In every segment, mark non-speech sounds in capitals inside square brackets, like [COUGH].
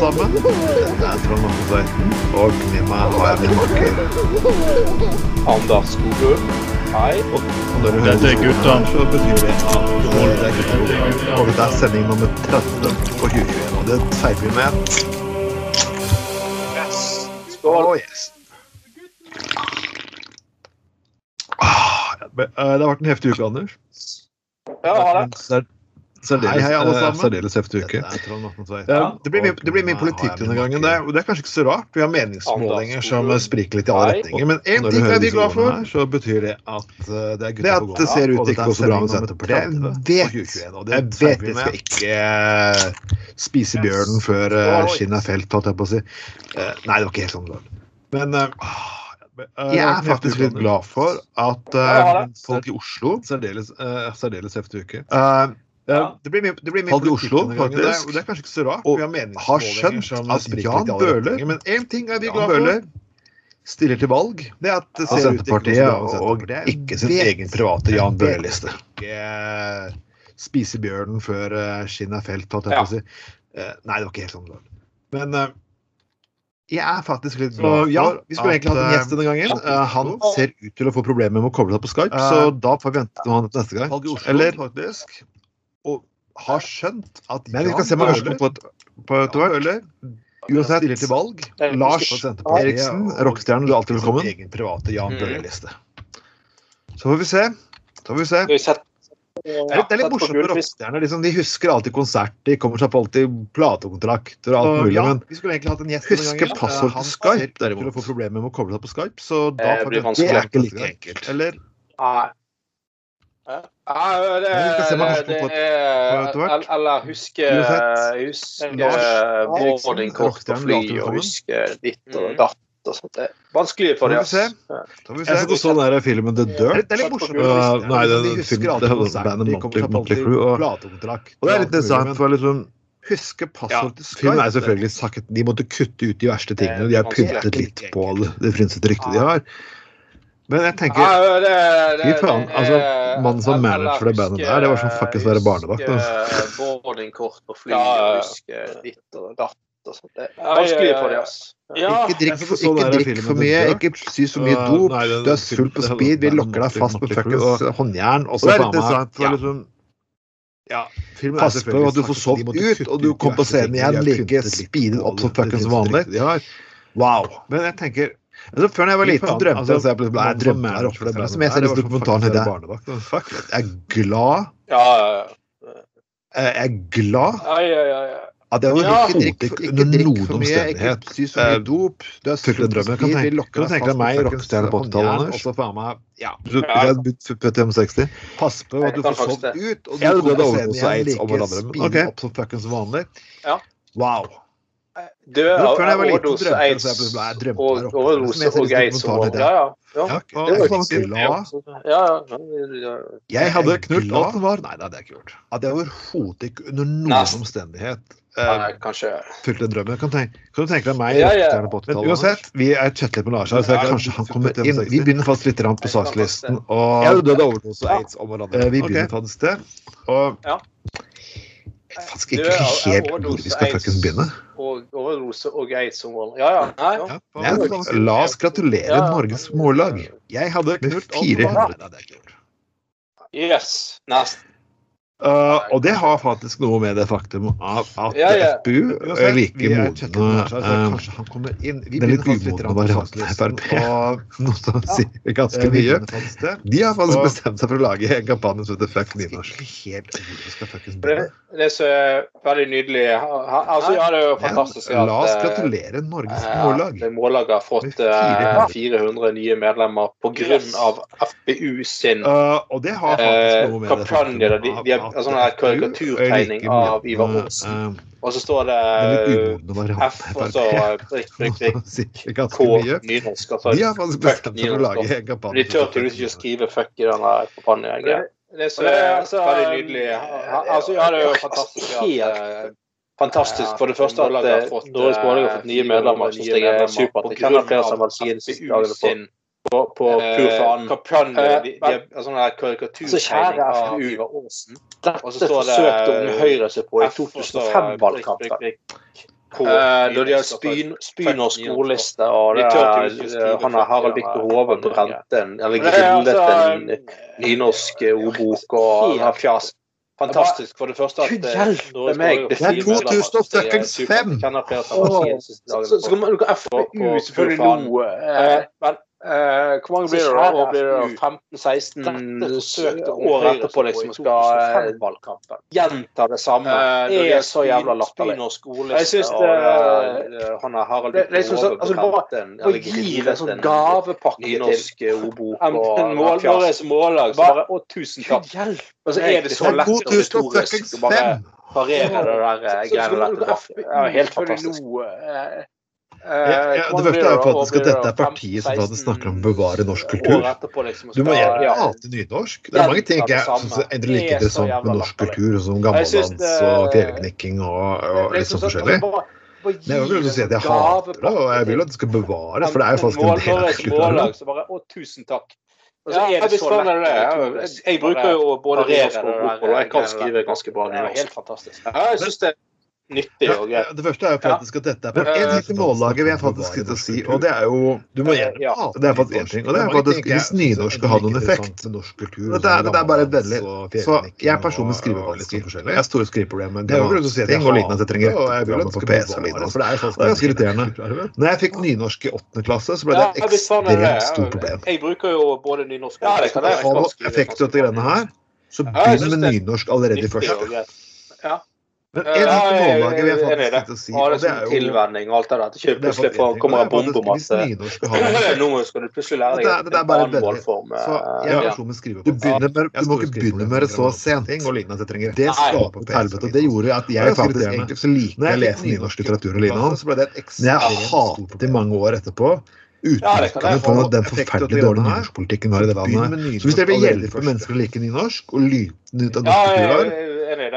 sammen. Jeg er Trond Morten Tveiten, og med meg har jeg min makker. Anders Skoglund. Hei. Og når du Dette er gutta. så betyr det at det er gutta. Og dette er sending nummer 30 på 2021, og det feirer vi med. Skål. Oh, yes. Ah, Det har vært en heftig uke, Anders. Ja, ha det. Sær- Særdeles, Hei, hei, alle eh, sammen. særdeles heftig uke. Ja, det, blir det blir mye politikk denne gangen. Det, er- det er kanskje ikke så rart. Vi har meningsmålinger som spriker litt i alle retninger. Men én ting er vi glad for. her, så betyr det at eh, det er Det gutta at på det ser ut til ikke å gå så bra med Senterpartiet. Jeg vet, 2021, og det jeg vet vi vi skal ikke eh, spise bjørnen før uh, skinnet er felt, holdt jeg på å si. Eh, nei, det var ikke helt sånn. Men eh, jeg er faktisk litt glad for at eh, Ja, folk i Oslo Særdeles, eh, særdeles heftig uke. Eh, Ja. Det blir mye, det blir mye i politikk Oslo, denne gangen. Det er, det er kanskje ikke så rart. Og vi har har skjønt som at Jan Bøhler- Men én ting er vi Jan glad for. Bøhler stiller til valg Det at det av ser ut ikke å Senterpartiet bra og ikke sin Vet egen private Jan Bøhler-liste. eh, spise bjørnen før uh, skinnet er felt, holdt jeg på å si. Eh, nei, det var ikke helt sånn. Men eh, jeg er faktisk litt glad for ja, vi skulle egentlig hatt en gjest denne gangen. eh, Eh, han ser ut til å få problemer med å koble seg på Skype, Eh, så da får vi vente til han neste gang. Oslo, Eller faktisk. Har skjønt at Men vi skal se kommer på et, på et hvert. Bøhler Uansett, stiller til valg. Lars Eriksen, rockestjernen, du er alltid velkommen. Egen private Jan Mm. Bøhler-liste. Så får vi se. Så får vi se. Det er litt, det er litt morsomt med rockestjerner. Liksom, de husker alltid konsert, de kommer seg på alltid platekontrakter og alt mulig. Men vi skulle egentlig hatt en gjest husker passord til Skype, derimot. til å få problemer med å koble seg på Skype, så da det er ikke like enkelt. Eller Nei. Ja, det, er. Eller huske boardingkort på er fly og huske ditt og datt og sånt. Det er vanskelig for dem. se. Ja. Så får vi jeg så så sånn der filmen The Det er Dirt. det er litt morsomt nei, den filmen- det bandet Crue, og- Og det er litt interessant, for liksom Huske passord til Skype. Filmen er selvfølgelig sagt De måtte kutte ut de verste tingene. De har pyntet litt på det, det frynsete ryktet de har. Men jeg tenker Ja, det, det, Fy faen, altså, mannen som manager for det bandet der, det var som fuckings være barnevakt, Huske boardingkort på fly ja, huske ditt og datt og sånt. Det er vanskelig for dem. Ja, Ikke drikk for, ikke drikk for mye, ikke sy så mye dop. Du er full på speed, vi lokker deg fast på Motley fuckings håndjern. Og så det faen meg ja. liksom Ja, Filmen Pass på at du får sovet ut, og du kommer kom på scenen igjen like speedet opp som fuckings vanlig. Wow. Men jeg tenker altså, Før da jeg var liten, så drømte altså, jeg så jeg jeg drømte manager meg for det som jeg ser det i det. Fuck, jeg er glad Ja, ja, Jeg er glad ja. ja, ja, ja. at jeg Ja. ikke drikker Under noen omstendighet. ikke omstendighet. sy så mye Eh, dop. Du er fulgt en drøm. Kan tenke- du deg tenke deg meg, rockestjerne på 80-tallet, Anders? og så faen meg Ja. Så født i 65. Pass på at du får sovet ut, og du Jeg kommer scenen igjen like ok. opp som fuckings vanlig. Wow. Død av var overdose, aids overdose og aids. Ja, ja. ja. Ja, Det var jeg er riktig. glad Ja, ja, ja, ja. Jeg hadde knult alt som var. Nei, det hadde jeg ikke gjort. at jeg overhodet ikke under noen omstendighet eh, Fylte en drøm. Kan, kan du tenke deg meg, Ja, ja. Men uansett, vi er chattet litt med Lars her, så Ja, kanskje han kommer inn. Vi begynner fast litt på sakslisten, og Jeg hadde dødd av overdose og aids eh, vi begynner faktisk det. Og vet faktisk ikke helt hvor vi skal faktisk begynne. og overdose og aids som vold. Ja, ja. Nei, ja. La oss gratulere Ja. Norges mållag Jeg hadde med knult alt som var. 400. Nei, det hadde ikke gjort. Yes. Nesten. Uh, og det har faktisk noe med det faktum at, at Ja, ja. FPU er like modne kanskje han kommer inn. Vi den litt umodne varianten av FrP. Noe som sier ganske eh, mye. faktisk det. De har faktisk Og- bestemt seg for å lage en kampanje som heter Fuck nynorsk. Det, det som er veldig nydelig ha- ha- Altså, ja, det er jo fantastisk Ja, la oss at, gratulere Norges mållag. det mållaget har fått Med eh, 400. 400 nye medlemmer pga. FPU sin Uh, og det har faktisk noe med det kampanje. der De, de har en sånn her karikaturtegning av Ivar Aasen. Og så står det F, og så prikk, prikk, prikk, som K, nynorsk. Altså. De har faktisk bestemt seg for å lage en Men kampanje. de tør tydeligvis ikke skrive 'fuck' i den der kampanjen. Det, det som Det er så altså, veldig nydelig. Altså, ja, det er jo fantastisk. at, eh, fantastisk. For det første at eh, Norges Måling har fått nye medlemmer, Supert. Det er supert. Jeg kjenner flere som har valgt sin på, på, på Pur Faen. Kampanje, Eh, de, de har en sånn karikaturtegning Så kjære av Ivar Aasen. Dette forsøkte Unge Høyre seg på i F, og så 2005-valgkampen. prikk, prikk, prikk. på uh, Når de har spynorsk ordliste, og det er, han har Harald Viktor Hove på en, eller grillet altså, en nynorsk ordbok og har fjas. Fantastisk. For det første at Gud hjelpe meg! Det er 2005! Så kan man FPU selvfølgelig lo. Uh, hvor mange blir det da? År blir det 15-16 år etterpå liksom skal valgkampen. gjenta det samme. Uh, det er så jævla latterlig. Jeg syns det Han har Harald liksom sånn, altså, bare, gir en sånn gavepakke til Våres mållag. Så bare Å, tusen takk. Og så er det så lett og retorisk å bare parere det der greiene der. Helt fantastisk. Ja, ja, det første er jo faktisk at dette er partiet som faktisk snakker om å bevare norsk kultur. Liksom du må gjerne hate nynorsk. Det er mange ting jeg syns er like interessant med norsk kultur, som gammeldans og fjellknikking og, og litt sånn forskjellig. Men jeg vil si at jeg hater det, og jeg vil at det skal bevares, for det er jo faktisk en del av kulturen. Å, tusen takk. Ja, jeg, jeg bruker jo både norsk og bokmål, og jeg kan skrive ganske bra nynorsk. Helt fantastisk. Ja, jeg synes det nyttig og greit. Ja, det første er jo faktisk at dette er på en til mållaget vil jeg faktisk sitte og si, og det er jo Du må gjerne ja. Det er faktisk én ting, og det er faktisk hvis nynorsk skal ha noen effekt Dette er, det er bare et veldig Så jeg personlig skriver forskjellig. Jeg har store skriveproblemer. Det er går liten at jeg trenger rette på PC og lignende. For det er ganske irriterende. Når jeg fikk nynorsk i åttende klasse, så ble det et ekstremt stort problem. Jeg bruker jo både nynorsk og effekt og dette greiene her, så begynn med nynorsk allerede i første. Ja. Men en ting vi har fått jeg faktisk ikke si. Har det som tilvenning og alt det der. Til plutselig kommer det bombe om at [LAUGHS] Nå skal du plutselig lære deg Det en annen målform. Du, du må ikke begynne med det så sent. Det skaper et helvete. Det gjorde at jeg faktisk egentlig så liker å lese nynorsk litteratur og lignende. et ekstremt stort problem mange år etterpå utelukkende på den forferdelig dårlige nynorskpolitikken vi har i det landet. Så hvis dere vil hjelpe mennesker å like nynorsk og lyte ut av norsk kultur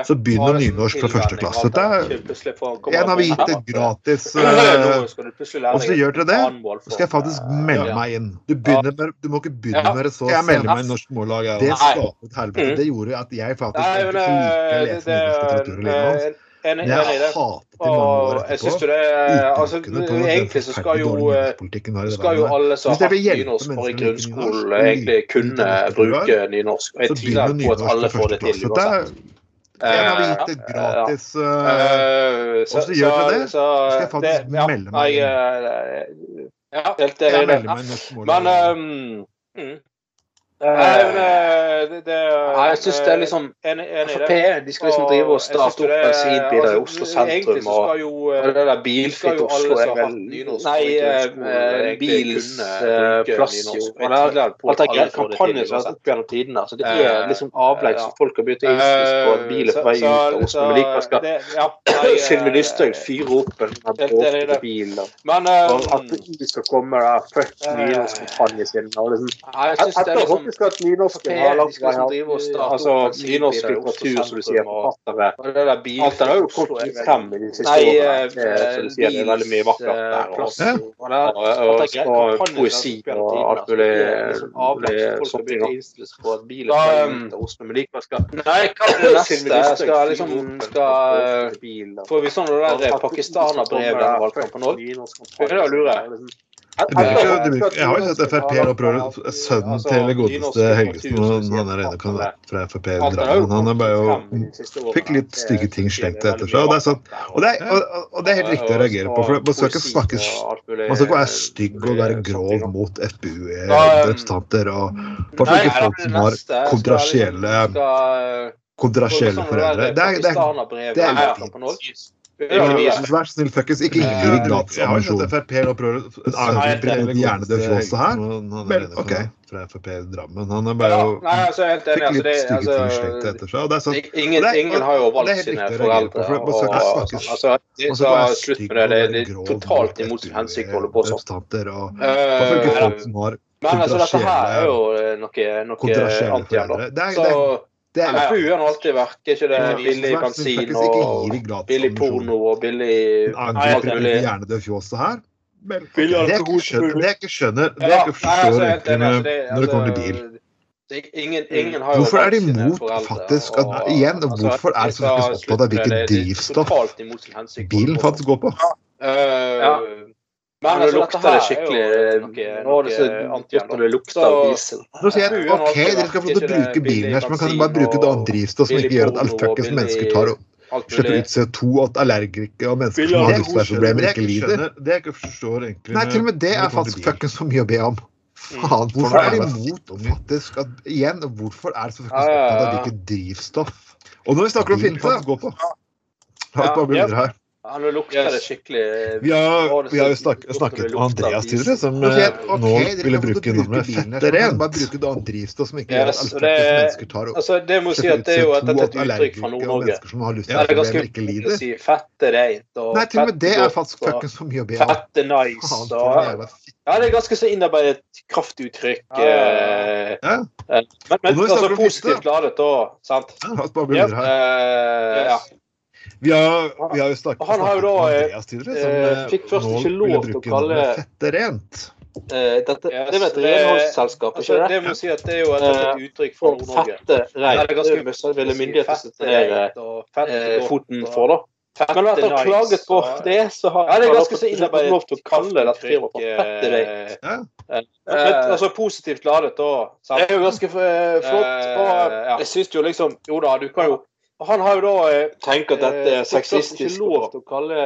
så begynn med nynorsk fra første klasse. Det er en har vi gitt det gratis. Og så gjør dere det, så skal jeg faktisk melde meg inn. Du, med, du må ikke begynne med det så Jeg melder meg i Norsk Mållag. Det skaper et helvete. Mm. Det gjorde at jeg faktisk ikke liker å lese nynorsk litteratur. Enig, jeg enig i det. Og jeg syns det er altså, Egentlig så skal jo, skal jo alle som har hatt nynorsk bare i grunnskolen, egentlig kunne bruke nynorsk. Og jeg tviler på at alle får det til uansett. En har gitt det gratis. Uh, og så gjør dere det, så skal jeg faktisk melde meg inn. Ja, helt enig det. Men um. Nei, men eh, det, det Nei, jeg syns det er liksom Frp de skal liksom drive og starte opp bensinbiler i Oslo sentrum. Og, jo, og det der bilfritt Oslo er vel Nei, eh, bils plass jo. Alt er greit. Kampanjer som har vært opp gjennom tidene. Så det er liksom avlegg som folk har begynt å innstille på at bil er på vei ut av Oslo. Men likevel skal [LAUGHS] Sylvi Lysthaug fyre opp en bråkete bil. Men at de skal komme der, fuck nynorskkampanjen sin. Og liksom, husk at nynorsken har lagt vei Altså nynorsk litteratur, som du sier, forfattere Alt det har jo kommet frem i de siste årene. Som du sier, det er veldig mye vakkert der. Og, poesi og alt mulig sånne ting. Men likevel skal Nei, hva er det neste? Skal liksom skal Får vi sånn det der pakistanerbrevet under valgkampen òg? Det å lure. Jeg har jo sett Frp og prøver Sønnen altså, til godeste Helgesen, han er ene fra Frp Han er bare jo fikk litt stygge ting slengt etter seg. Og det, er sånn, og, det er, og, det er, helt riktig å reagere på. for Man skal ikke snakke Man skal ikke være stygg og være grov mot FpU-representanter. og For ikke folk som har kontrasielle kontrasielle foreldre. Det er, det er, det er fint. Vær snill, fuckings. Ikke gi gratis ammunisjon. Frp nå prøver å hjernedød flåse her. Men OK. Fra Frp Drammen. Han er bare jo altså, Fikk litt stygge altså, etter seg. Det er sånn, ingen, ingen har jo valgt sine foreldre. Og sa slutt med det. Det er totalt imot sin hensikt å holde på sånn. Men altså, dette her er jo noe, noe. Så det er ja, FU har alltid vært ikke det billig bensin og billig porno og billig alt mulig. Hjernedød fjåset her. Men det jeg ikke skjønner, det jeg ikke skjønner, det jeg ikke forstår når det kommer til bil. Ingen, ingen hvorfor er de imot faktisk at, og, Igjen, altså, hvorfor er de så opptatt av hvilket drivstoff bilen faktisk går på? Uh, Men nå lukter det skikkelig Nå er det så godt når det lukter av diesel. Nå sier jeg OK, dere skal få lov til å bruke bilen her, så man kan bare bruke et annet drivstoff som ikke gjør at alle fuckings mennesker tar og slipper ut CO2, at allergikere og mennesker som har luftveiproblemer, ikke lider. Det jeg ikke forstår egentlig Nei, til og med det er faktisk fuckings for mye å be om. Faen, hvorfor er de imot faktisk at, Igjen, hvorfor er det så fuckings opptatt av hvilket drivstoff? Og når vi snakker om finte gå på La oss bare bli videre her. Ja, nå lukter det skikkelig Vi har, vi har jo snakket, snakket med Andreas tidligere, som okay, okay, nå ville bruke navnet Fetterent. Bare bruke det annet drivstoff som ikke yes, er det, mennesker tar opp. Altså, det må si at det er jo et, et uttrykk fra Nord-Norge. Ja, det er ganske lider. å si fette reint og Nei, til og med det er faktisk fuckings for mye å be om. Fette nice og Ja, det er ganske så innarbeidet kraftuttrykk. Ja. Ja. Men, men altså positivt ladet da, sant? Ja, bare begynner her. Ja. Vi har, vi har jo snakket, han har jo da, med Andreas tidligere, som eh, eh fikk først ikke lov til å kalle fette rent. Eh, dette, yes, det er et renholdsselskap, ikke det? Det må si at det er jo et, et eh, uttrykk for Nord-Norge. Fette reint. Det er ganske ville myndigheter sette ned foten for, da. Fette Men etter å ha klaget på det, så har ja, det er ganske så innarbeidet lov til å kalle dette firmaet for fette rent. Ja. Men, altså positivt ladet, da. Det er jo ganske flott. Og jeg syns jo liksom Jo da, du kan jo han har jo da Tenk tenkt at dette er eh, sexistisk. Ikke lov til å kalle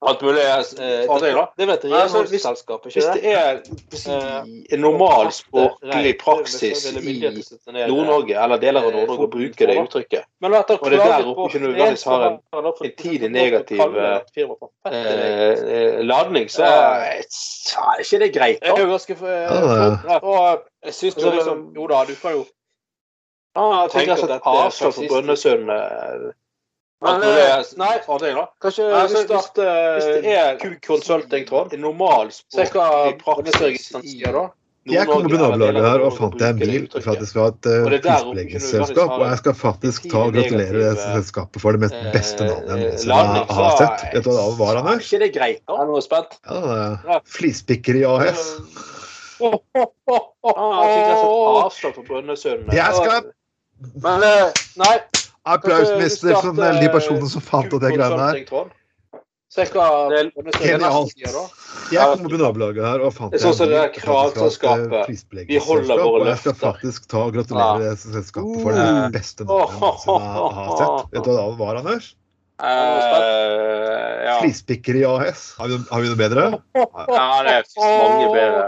alt mulig eh, det, det vet renholdsselskap, ikke det? Hvis det er en normal språklig praksis i Nord-Norge, eller deler av Nord-Norge, å bruke det uttrykket Og det er der oppe ikke nødvendigvis har en, tidlig negativ ladning, så er ikke det greit. Jo Og jeg syns liksom Jo da, du kan jo Ah, jeg tenker at avslag for Brønnøysund eh, nei, kanskje vi starter Hvis det er Q-consulting, Trond, en normal språklig praksis jeg kom på nabolaget her og fant jeg en bil for at jeg skal ha et uh. Og jeg skal faktisk ta og gratulere det selskapet for det mest beste navnet jeg har sett. Vet du hva det var, Anders? Er ikke det greit? da? Er noe spent? Ja, Flispikkeri AS. Ah, altså. Jeg skal men eh, nei. Applausmister for de personene som fant ut de greiene her. Genialt. Jeg kom på nabolaget her og fant sånn som det kravselskapet. Vi holder våre løfter. Jeg skal faktisk ta og gratulere det selskapet for det beste navnet jeg har sett. [LAUGHS] Vet du hva det var, Anders? Uh, ja. Flispikkeri AS. Har har vi noe bedre? Ja, det er mange bedre.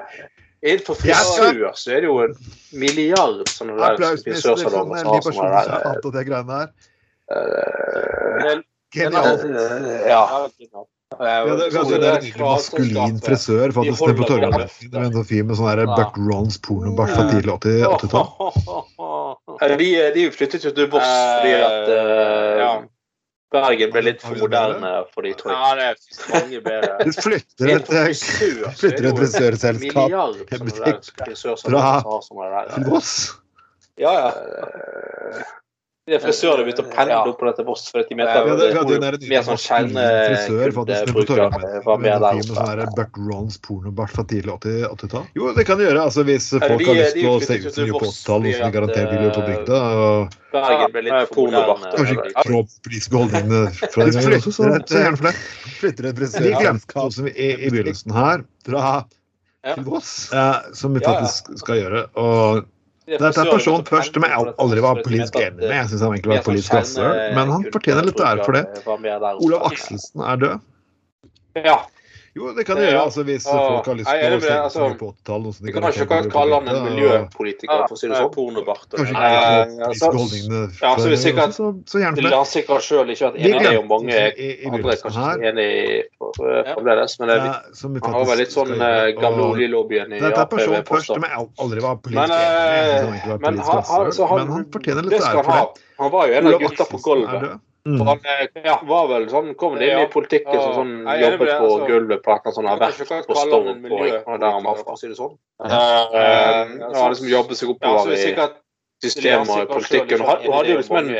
Innenfor frisør så er det jo en milliard sånne der frisørsalonger som har sånne der. Fant det greiene her. Uh, Genialt. Ja. Det hadde, vi hadde en maskulin frisør faktisk nede på Torgallmenn med en fin med sånn Buck Rons pornobart fra tidlig 80-tall. [LAUGHS] De, de flyttet jo til Voss fordi at Bergen ble litt for moderne for de, to. Ja, det er mange bedre. [LAUGHS] Du flytter et, flytter et frisørselskap fra Voss? Ja, ja. De frisørene begynte å pendle opp på dette Voss for fordi de mente at mer sånn frisør, var på der Med Sånn Bert Rons pornobart fra tidlig 80-tall? Jo, det kan de gjøre. altså Hvis folk har lyst til å se ut som de på 80-tall, noe som de garantert vil gjøre på bygda. Bergen ble litt pornobart. Kanskje ikke holdningene fra [LAUGHS] den gangen også, så, gjerne for det. Flytter en frisør De glemte noe som i, i begynnelsen her, fra Voss, som vi faktisk skal gjøre. og dette er personen først som jeg aldri var politisk enig med. Jeg syns han egentlig var politisk rasshøl, men han fortjener litt ære for det. Olav Akselsen er død. Ja. Jo, det kan det gjøre altså, hvis folk har lyst til å se altså, på 80-tallet. Vi kan ikke kalle han en miljøpolitiker, for å si det sånn. Pornobart. Kanskje ikke politiske altså, ja, så, sikkert, så, så gjerne for sikkert sjøl ikke vært enig i og mange andre er kanskje ikke enig i fremdeles. Men han har vel litt sånn eh, gamle oljelobbyen i Dette er personen først som jeg aldri var politisk enig med. Men han fortjener litt ære for det. Han var jo en av gutta på gulvet. Mm. For han eh, ja, var vel sånn, kom inn i politikken som sånn, jobbet på altså, gulvet på et sånt, har vært på Storm på der han var fra. Si det sånn. Uh, uh, han liksom jobbet seg oppover i systemet og politikken. Og hadde jo liksom en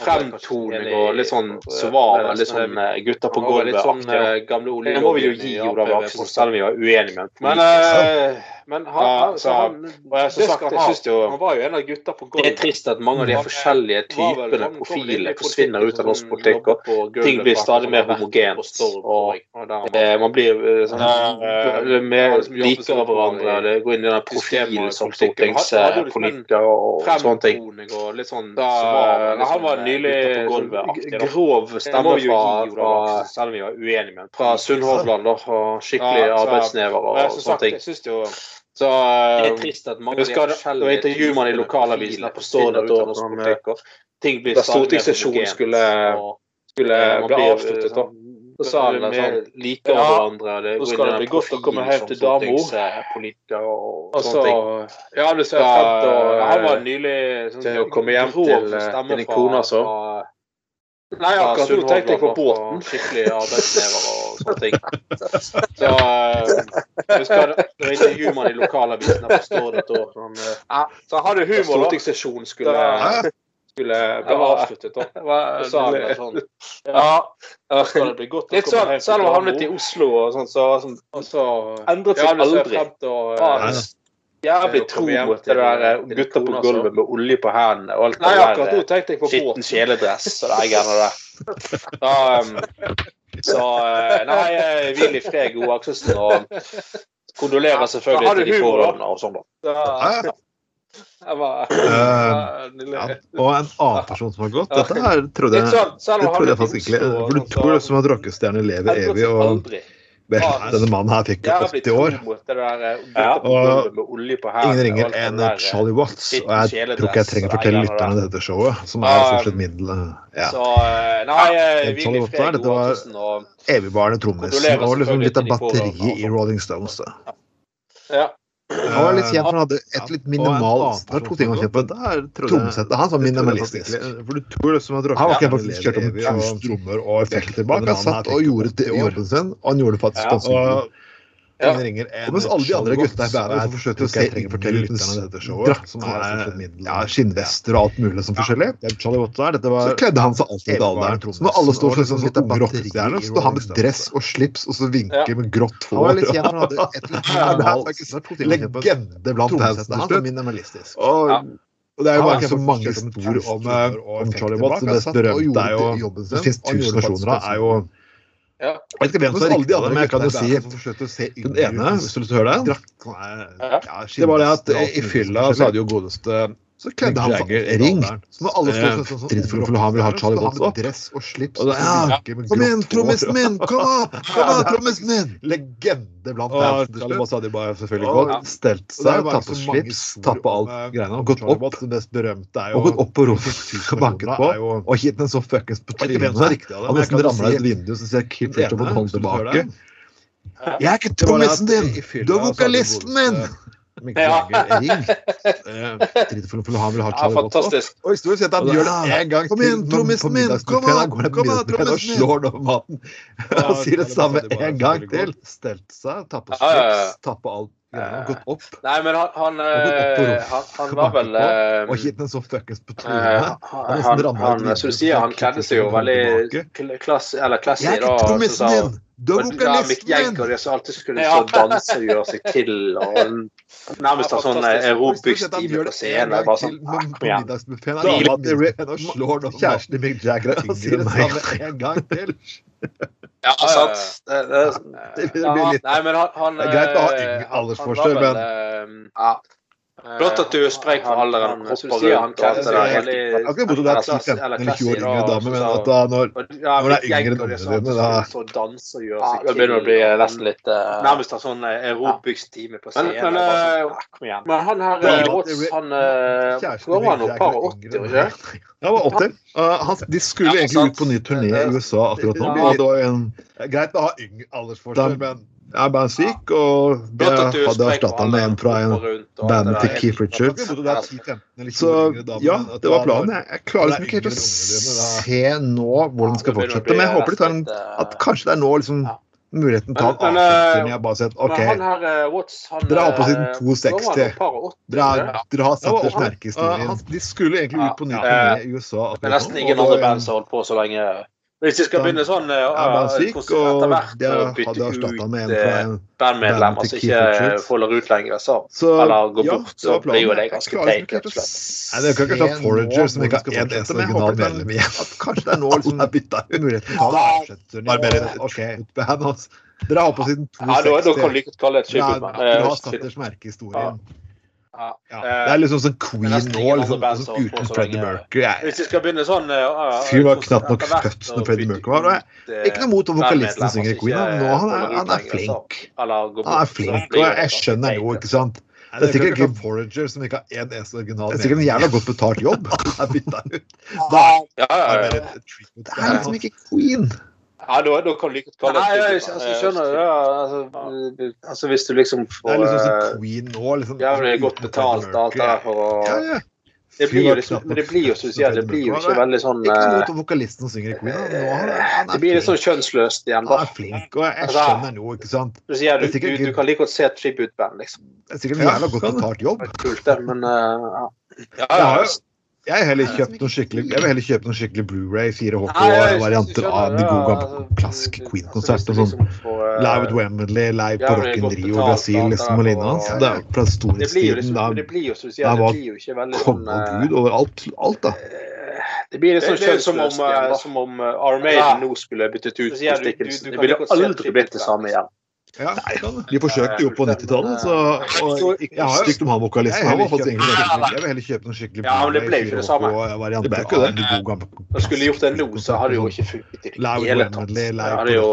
fremtoning og litt sånn svar, litt sånn gutter på gulvet. Litt sånn gamle Det må vi jo gi Olav Akselsen, selv om vi var uenige med ham. Men, han, ja, så, han, jeg, så sagt, jeg synes jo, han var jo en av gutta på golvet. Det er trist at mange av de forskjellige typene profiler forsvinner ut av norsk politikk, og ting blir stadig mer homogent. Og man blir sånn, mer liker av hverandre, det går inn i den profilen som stortingspolitiker og sånne ting. Da, han var nylig grov stemme fra, med fra Sunnhordland, skikkelig arbeidsnever og sånne ting. Så det er trist at mange husker, av de intervjuer man i lokalavisene på Stord et år som ting blir da stortingssesjonen skulle, skulle bli avsluttet. da. Så sa han sånn Liker ja, hverandre. Det nå skal det bli godt å komme hjem til dama. Og, og ting. Ja, du ser Han var nylig sånn, til å komme hjem til din kone, altså. Nei, akkurat nå tenkte jeg på båten. Skikkelig arbeidsnever og sånne ting. Så jeg husker det var intervju i lokalavisen på Stord. Sånn, uh, ja, så hadde humor, da. Stortingssesjonen skulle, skulle bli avsluttet. Da. Så sa han sånn Ja, Litt sånn, selv om han havnet i Oslo og sånn, så, så, så endret seg aldri. Ja, Jævlig tro mot det der eh, gutter på gulvet med olje på hendene og alt det der eh, skitten kjeledress og det greiene der. [LAUGHS] Så, um, så eh, Nei, hvil i fred, Gode Akselsen, og kondolerer selvfølgelig til de pårørende og sånn, da. Var, uh, ja, og en annen person som har gått Dette her trodde jeg, sånn, det trodde jeg faktisk ikke. For du tror som at rockestjerner lever evig. og denne mannen her fikk 80 år. Ja. Og ingen ringer enn Charlie Watts. Og jeg tror ikke jeg trenger å fortelle lytterne dette showet, som er stort sett middel... Ja. Eh, Charlie Watts der, dette var evigvarende trommis. og liksom litt av batteriet i Rolling Stones. Da. Ja. Han var litt kjent for han hadde et litt minimal Det var to ting han kjent på. Trommesettet hans var minimalistisk. Han var ikke faktisk kjørt om 1000 trommer og effekter bak. Han satt og gjorde jobben sin, og han gjorde det faktisk ganske bra. Ja. Og mens alle de andre gutta i bandet forsøkte å se fortelle drakt som er ja, skinnvester og alt mulig som forskjellig, så kledde han seg alltid i alderen. Så når alle står sånn som litt rockestjerner, så står han med dress og slips og så vinker med grått hår. [LAUGHS] Legende blant bands. Og og det er jo mange, så mange spor om, om Charlie Watt. Det mest berømte er jo Det fins tusen versjoner av er jo ja. Jeg vet ikke hvem som er riktig, men jeg kan jo si den ene, hvis du vil høre det. Det var det at i fylla så hadde jo godeste så kledde han seg ring. Så når alle står sånn Dritt for, for han vil ha Charlie Watts. Dress og slips. Og ja, kom igjen, trommisen min! Kom opp! [LAUGHS] kom igjen, trommisen min! Legende blant bands. Charlie Watts hadde bare selvfølgelig gått, stelt seg, tatt på slips, tatt på alt greiene, og gått opp. Det mest berømte er jo Og gått opp på rommet og banket på, og gitt den så fuckings på trynet. Han nesten ramla ut vinduet, så ser Kim Fletcher en hånd tilbake. Jeg er ikke trommisen din! Du er vokalisten min! Ring. Eh, for, for han vil ha Charlie ja, fantastisk. Og historisk sett, han gjør det én gang Kom igjen, trommisen min! Kom an, kom an, trommisen min! Og slår den over maten. Og [LAUGHS] sier det samme en gang til. Stelt seg, tappe slips, tappe alt. Ja, gått opp. Nei, men han Han, eh, han, han var vel Og gitt en så fuckings på trynet. Han, han, som du sier, han kledde seg jo veldig klass, eller classy. Jeg er ikke trommisen din! Du er vokalisten min! Og alltid skulle så danse og gjøre seg til. og [LAUGHS] Nærmest ha sånn aerobic stil på scenen. Bare sånn Kom igjen. Kjæresten til Mick Jagger samme yngre enn meg. Ja, sant. Det, det, det, blir litt Nei, men han, han er greit å ha yngre aldersforskjell, men ja. Flott at du sprek for alderen. Han kledde deg helt Akkurat bortsett fra 10-15 eller 20 år yngre dame, men at da, når, når det er yngre enn ungene dine, da Det begynner å bli nesten litt Nærmest en sånn aerobics-time på scenen. Men, han her Watts, han Går han opp par og 80, ikke Han var 80. Uh, de skulle egentlig ut på ny turné i USA akkurat nå. Var greit å ha yngre aldersforskjell, men er bare syk, og det hadde erstatta med en fra en band til Keith Richards. Så ja, det var planen. Jeg klarer liksom ikke helt å se nå hvordan det skal fortsette, men jeg håper de tar en, at kanskje det er nå liksom muligheten til å ta avslutning. Jeg bare sier OK, dere har på siden 260. Dere, dere har satt deres merke i historien. De skulle egentlig ut på ny turné i USA. Det er nesten ingen andre band som har holdt på så lenge. Hvis de skal begynne sånn ja, uh, syk, og de hadde erstatta med en fra bandmedlemmer som ikke folder ut lenger, så, så eller går bort, så blir jo det ganske teit. Nei, det kan ikke ta Forager som ikke har én eneste original medlem igjen. Kanskje det er nå liksom [LAUGHS] er bytta ut. Dere har på siden 260. Ja, da kan du like godt kalle det et skiputmann. Du har satt deres merke i historien. Ja. Ja. Det er liksom sånn Queen nå, liksom, liksom, uten Freddie Mercury. Hvis vi skal begynne sånn uh, Fyren var knapt nok født når Freddie Mercury var Ikke noe mot om vokalisten synger Queen, men nå han er, han er flink. Han er flink, og jeg skjønner jo, ikke sant. Det er sikkert ikke Forager som ikke har én eneste original. Det er sikkert en jævla godt betalt jobb. [LAUGHS] det er. Da er det liksom ikke Queen. Ja, da, da kan du like kalle det Nei, jeg, altså, jeg skjønner det. Altså, altså, hvis du liksom får Det er liksom sånn Queen nå, liksom. Jævlig godt betalt alt det der for å ja, ja. Det blir, liksom, men det blir jo som du sier, det blir jo ikke veldig sånn Ikke noe av vokalisten som synger i Queen. Nå, han, han det blir litt sånn kjønnsløst igjen, da. Han er flink, og jeg altså, skjønner noe, ikke sant. Du sier du, du, du kan like godt se et tribute-band, liksom. Det er sikkert en jævla godt betalt jobb. Kult, det, men uh, ja. ja, ja. Jeg vil heller kjøpe noen skikkelig, kjøpe noen skikkelig Blu-ray 4HK-varianter av de gode gamle klassiske Queen-konserter. Sånn Live at Wembley, live på Rock in Rio, Brasil liksom, og lignende. Det er fra storhetstiden. Da, da var konge og gud over alt, alt da. Det blir litt sånn kjønnsløst igjen. Som om Armaden nå skulle byttet ut på stikkelsen. Det ville aldri blitt det samme igjen. Ja, de forsøkte jo på 90-tallet, så og, har stygt om han vokalisten. Han var faktisk egentlig Jeg vil heller kjøpe noen skikkelig Ja, men det ble ikke det samme. Det ble ikke det. Da skulle gjort det nå, så hadde det jo ikke funket i det hele tatt. Det jo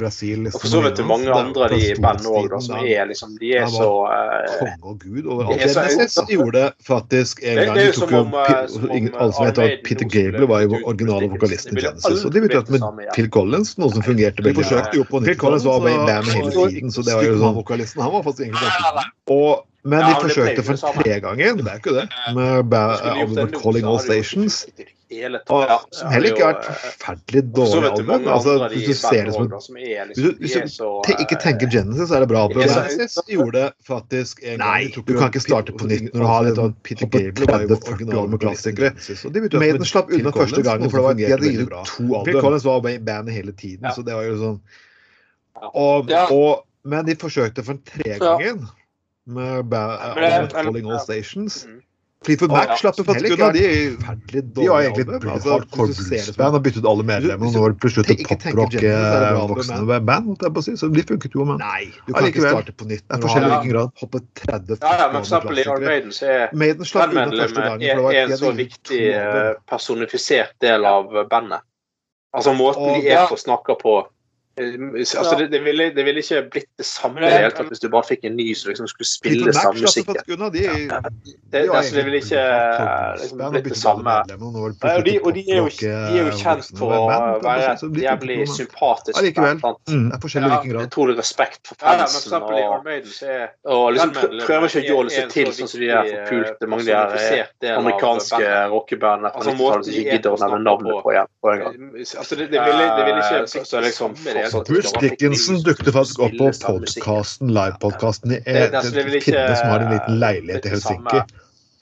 Brasil, Og så vet du mange andre de bandene òg, som er liksom De er så Konge og gud overalt. Genesis [LAUGHS] gjorde faktisk en gang De tok jo Alle som heter Peter Gable var jo originale vokalisten i Genesis, og de bytta med Phil Collins, noe som fungerte veldig bra. Phil Collins var med i bandet hele tiden, så det var jo sånn vokalisten. Han var faktisk egentlig ganske og, Men de forsøkte for tre ganger, det er ikke det, med albumet 'Calling All Stations'. Og, som heller ikke har vært forferdelig dårlig album. Altså, hvis du ser det som Hvis du, hvis du ikke tenker Genesis, så er det bra album. Genesis [LAUGHS] gjorde faktisk en Nei, du kan ikke starte på nytt når du har litt Peter Gable 30-40 år med klassikere. Maiden slapp unna første gangen, for det var, de hadde gitt ut to album. Phil Collins var med i bandet hele tiden, så det var jo sånn og, og, men de forsøkte for en tregangen med Calling All Stations. Mm. Fleetwood Mac slapp jo heller ikke de har De var egentlig et hardcore bluesband og byttet ut alle medlemmene og nå har plutselig et poprock-voksne band. Så de funket jo, men Nei, du kan ikke starte på nytt. Det er forskjellig hvilken grad. Hoppe 30 Ja, ja, men eksempel i Maiden så er bandmedlemmet en så viktig eh, personifisert del av bandet. Altså måten de er på snakker på Altså, det, det, ville, det, ville, ikke blitt det samme det helt hvis du bare fikk en ny som liksom skulle spille samme musikk De, ja. det, altså, det ville ikke liksom, blitt det samme. Og de, og de, er jo, de er jo kjent for å være et jævlig sympatisk band. Mm, grad. utrolig respekt for fansen. og, og liksom prøver ikke å jåle seg til sånn som de er forpulte mange av de amerikanske rockebandene fra 90-tallet som ikke gidder å nevne navnet på igjen. Altså, det, ville, ikke blitt liksom samme Bruce Dickinson dukket faktisk opp på podkasten, livepodkasten i Kidne som har en liten leilighet i Helsinki.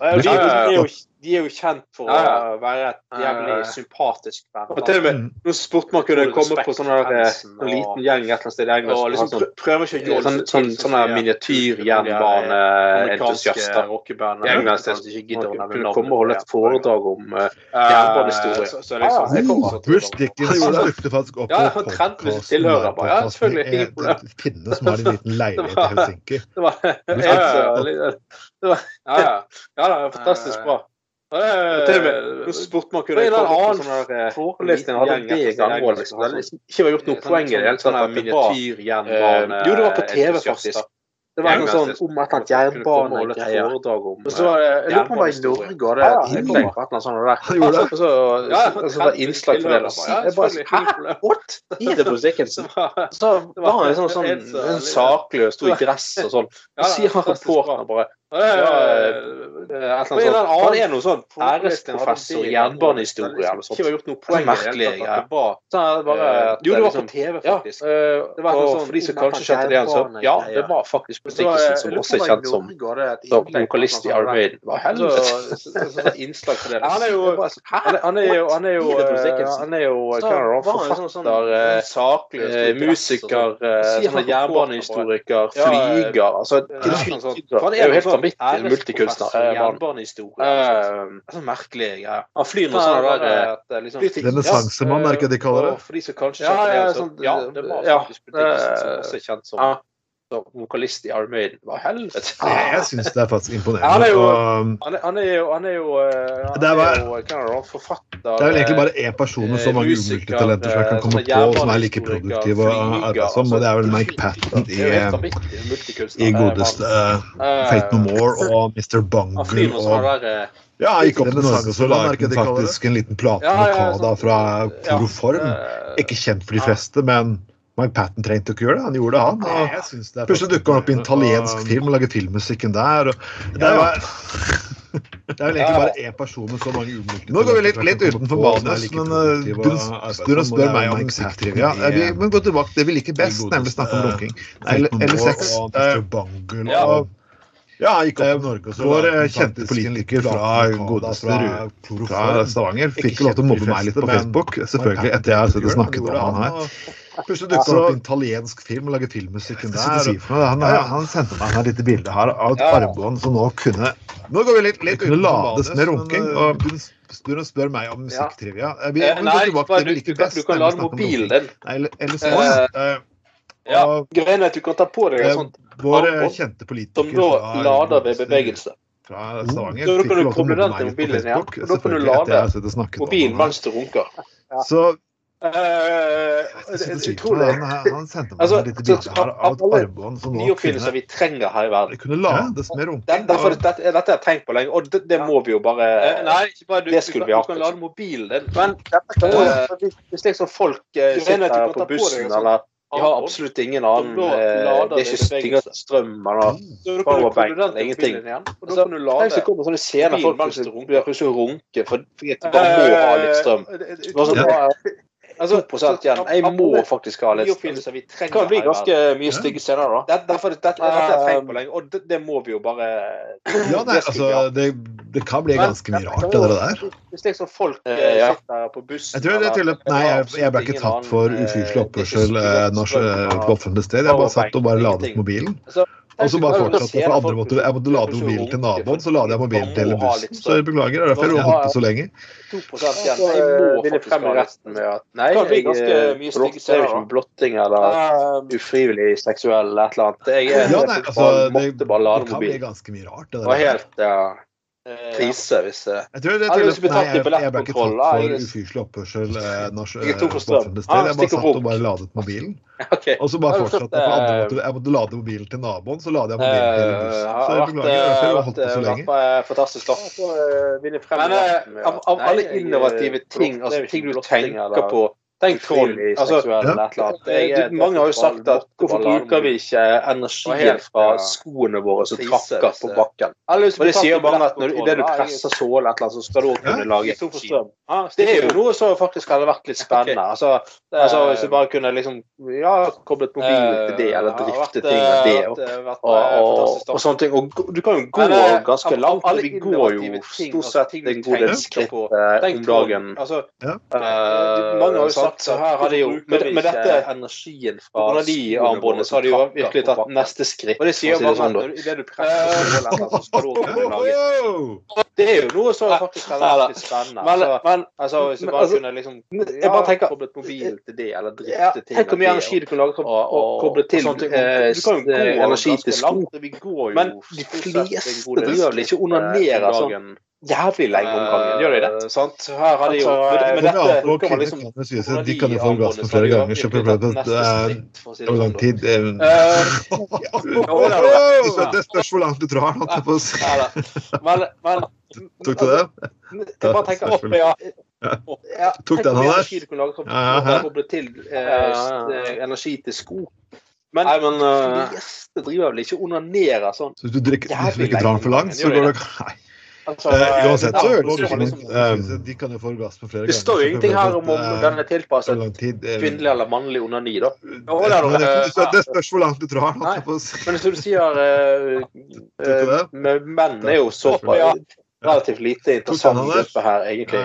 Det er jo, de er jo kjent for å være et jævlig sympatisk band. Og til og med mm. Nå spurte man kunne komme på sånn en liten gjeng et eller annet sted i England. Og liksom sånn, prøver ikke å gjøre sånn, sånn, sånne miniatyrjernbaneentusiaster i England som ikke gidder å nevne navn. Komme og holde et foredrag om uh, jernbanehistorie. Bruce Dickinson dukket faktisk opp på podkasten. Ja, selvfølgelig. Pinne som har en liten [LAUGHS] leilighet i Helsinki. Det var, ja, ja. ja, fantastisk er fantastisk bra. Nå spurte man kunne komme på sånne forelesninger hadde det ganger. Liksom. Det liksom ikke var gjort noe poeng i det hele tatt. Miniatyrjernbane Jo, det var på TV, faktisk. Det var noe sånn om et eller annet jernbanegreier. Og så var det, Jeg lurer på om det var i Norge og det innlegg på et eller annet sånt. [LAUGHS] Og så og så var innslag for det. Jeg bare Hæ? What? I det på Dickinson? Så var han liksom sånn en sakløs, sto i [LAUGHS] gress og sånn. Så sier han reporteren bare Han er noe sånn æresprofessor i jernbanehistorie eller sånt. Ikke gjort noe poeng merkelig. Ja. Jo, det var på TV, faktisk. Det var sånn, for de som kanskje kjente det igjen, så ja, det var faktisk Bruce som også er kjent som vokalist i Iron Maiden. Hva helvete? Innslag [LAUGHS] for det. Han er jo Han er jo Han er jo Han er jo forfatter, saklig musiker, jernbanehistoriker, flyger altså, Han er jo helt vanvittig multikunstner. Jernbanehistorie. Altså, merkelig greie. Han flyr noe sånn der liksom, Renessansemann, er ikke det de kaller det? For de som kanskje ja, ja, sånn, ja, det var faktisk Buddhist, som også er kjent som vokalist i Iron Maiden. Hva helvete? Jeg syns det er faktisk imponerende. Han er jo, han er, han er jo, han er jo, han er jo forfatter Det er vel egentlig bare én person med så mange multitalenter som jeg kan komme på, som er like produktiv og arbeidsom, og det er vel Mike Patton i, i godeste Fate No More og Mr. Bungle og ja, jeg gikk opp til Norge, så lagde han faktisk en liten plate med Kada fra Chloroform. Ikke kjent for de fleste, men Mike Patten trengte ikke gjøre det. Han gjorde det, han. Og plutselig dukker han opp i en italiensk film og lager filmmusikken der. Og, det, var, det er vel [LAUGHS] egentlig bare én person med så mange ulykker. Nå går vi litt, litt utenfor manus, men uh, du spør meg om musikktrivia. Ja, vi må gå tilbake til det vi liker best, nemlig snakke om runking. Eller sex. Og ja, gikk opp til Norge, og så Vår kjente politiker fra godeste fra Stavanger fikk lov til å mobbe meg litt på Facebook. Selvfølgelig, etter jeg har snakket om han her. Plutselig dukker det opp en italiensk film og lager filmmusikken der. Si han, han, sendte meg et lite bilde her av et armbånd som nå kunne Nå går vi litt, litt kunne lades med runking. og du spør meg om musikktrivia. Vi, nei, bare, du, du, du, kan lade mobilen din. Eller, eller sånn. Ja, greien er at du kan ta på deg et sånt Vår kjente politiker Som da lader ved bevegelse. Fra Stavanger. Så da kan du koble den til mobilen igjen, og da kan du lade mobilen mens du runker. Så Tror det. Han, sendte meg altså, et lite bilde her av et armbånd som nå kunne, vi trenger her i verden. Kunne lades med. Derfor, dette, har jeg tenkt på lenge, og det, det må vi jo bare Nei, ikke bare du, det skulle vi hatt. Du kan lade mobilen din. Men uh, hvis liksom folk sitter sitter på bussen eller de har absolutt ingen annen eh, Det er ikke styggere strøm man har. Powerbank eller ingenting. Altså, tenk så kommer sånne scener folk plutselig runker fordi de bare må ha litt strøm. Altså, 2 igjen. Jeg må faktisk ha litt Det kan bli ganske mye stygge scener, da. Derfor, dette, dette tenkt på lenge, og det, det, må vi jo bare Ja, nei, altså, det, det kan bli ganske mye rart, det der. Hvis liksom folk eh, sitter på bussen Jeg tror det er til at Nei, jeg, jeg ble ikke tatt for ufyselig oppførsel eh, på offentlig sted. Jeg bare satt og bare ladet mobilen. Og så bare fortsatte for andre måtte, Jeg måtte lade mobilen til naboen, så lader jeg mobilen til bussen. Så jeg beklager, det er derfor jeg holdt på så lenge. 2 igjen. Jeg må faktisk ha resten med at Nei, jeg blotter ikke blotting eller ufrivillig seksuell eller et eller annet. Jeg måtte bare lade mobilen. det, kan bli ganske mye rart. Det, ja krise hvis Jeg tror det er til at jeg, jeg ble ikke tatt for ufyselig oppførsel eh, jeg sted. Jeg bare satt og bare ladet mobilen. [LAUGHS] Og så bare fortsatte jeg. Måtte, jeg måtte lade mobilen til naboen, så lader jeg mobilen til bussen. Så jeg beklager. Jeg har holdt på så lenge. Fantastisk stoff. Men av, av alle innovative ting, altså ting du tenker på Tenk troll. Altså, ja. mange har jo sagt at hvorfor bruker vi ikke energien fra skoene våre som trakker på bakken? Og det sier mange at når, idet du presser sålen et eller annet, så skal du også kunne lage energi. Det er jo noe som faktisk hadde vært litt [LAUGHS] spennende. Altså, altså Hvis du bare kunne liksom ja, koblet mobilen til det, eller drifte ting med det, og, og, og, og sånne ting. Og du kan jo gå ganske langt. Vi går jo stort sett en god del skritt om dagen. Altså, mange har jo sagt så her har de jo med, med dette energien fra noen de armbåndene, så har de jo virkelig tatt neste skritt. Og det sier jo sånn, da. Idet du presser så skal du kunne Det er jo noe som faktisk er veldig spennende. Men, altså, men altså, hvis du bare altså, kunne liksom Jeg bare tenker Koblet mobilen til det, eller drifte ting Tenk hvor mye energi du kan lage og koble til energi til sko. Men de fleste driver vel ikke onanerer sånn jævlig lenge om gangen, gjør de det? Uh, sant? Her har de jo altså, med dette på, kan liksom De kan jo få gass på flere ganger, så det er lang tid. Det spørs hvor langt du drar. Men, men Tok du det? Jeg bare tenker opp, ja. Tok den, Anders? Ja, ja, Koble til eh, energi til sko. Men, Nei, men uh, de fleste driver vel ikke onanerer sånn Så hvis du drikker, hvis du ikke drar den for langt, så går det Nei. Altså, uh, uansett så øker det liksom, uh, De kan jo få orgasme flere ganger. Det står jo ingenting her om om den er tilpasset kvinnelig eller mannlig onani, da. Jo, det, det, det, det, spørs hvor langt du drar. Nei, men som du sier, menn er jo så relativt lite interessant gruppe her, egentlig.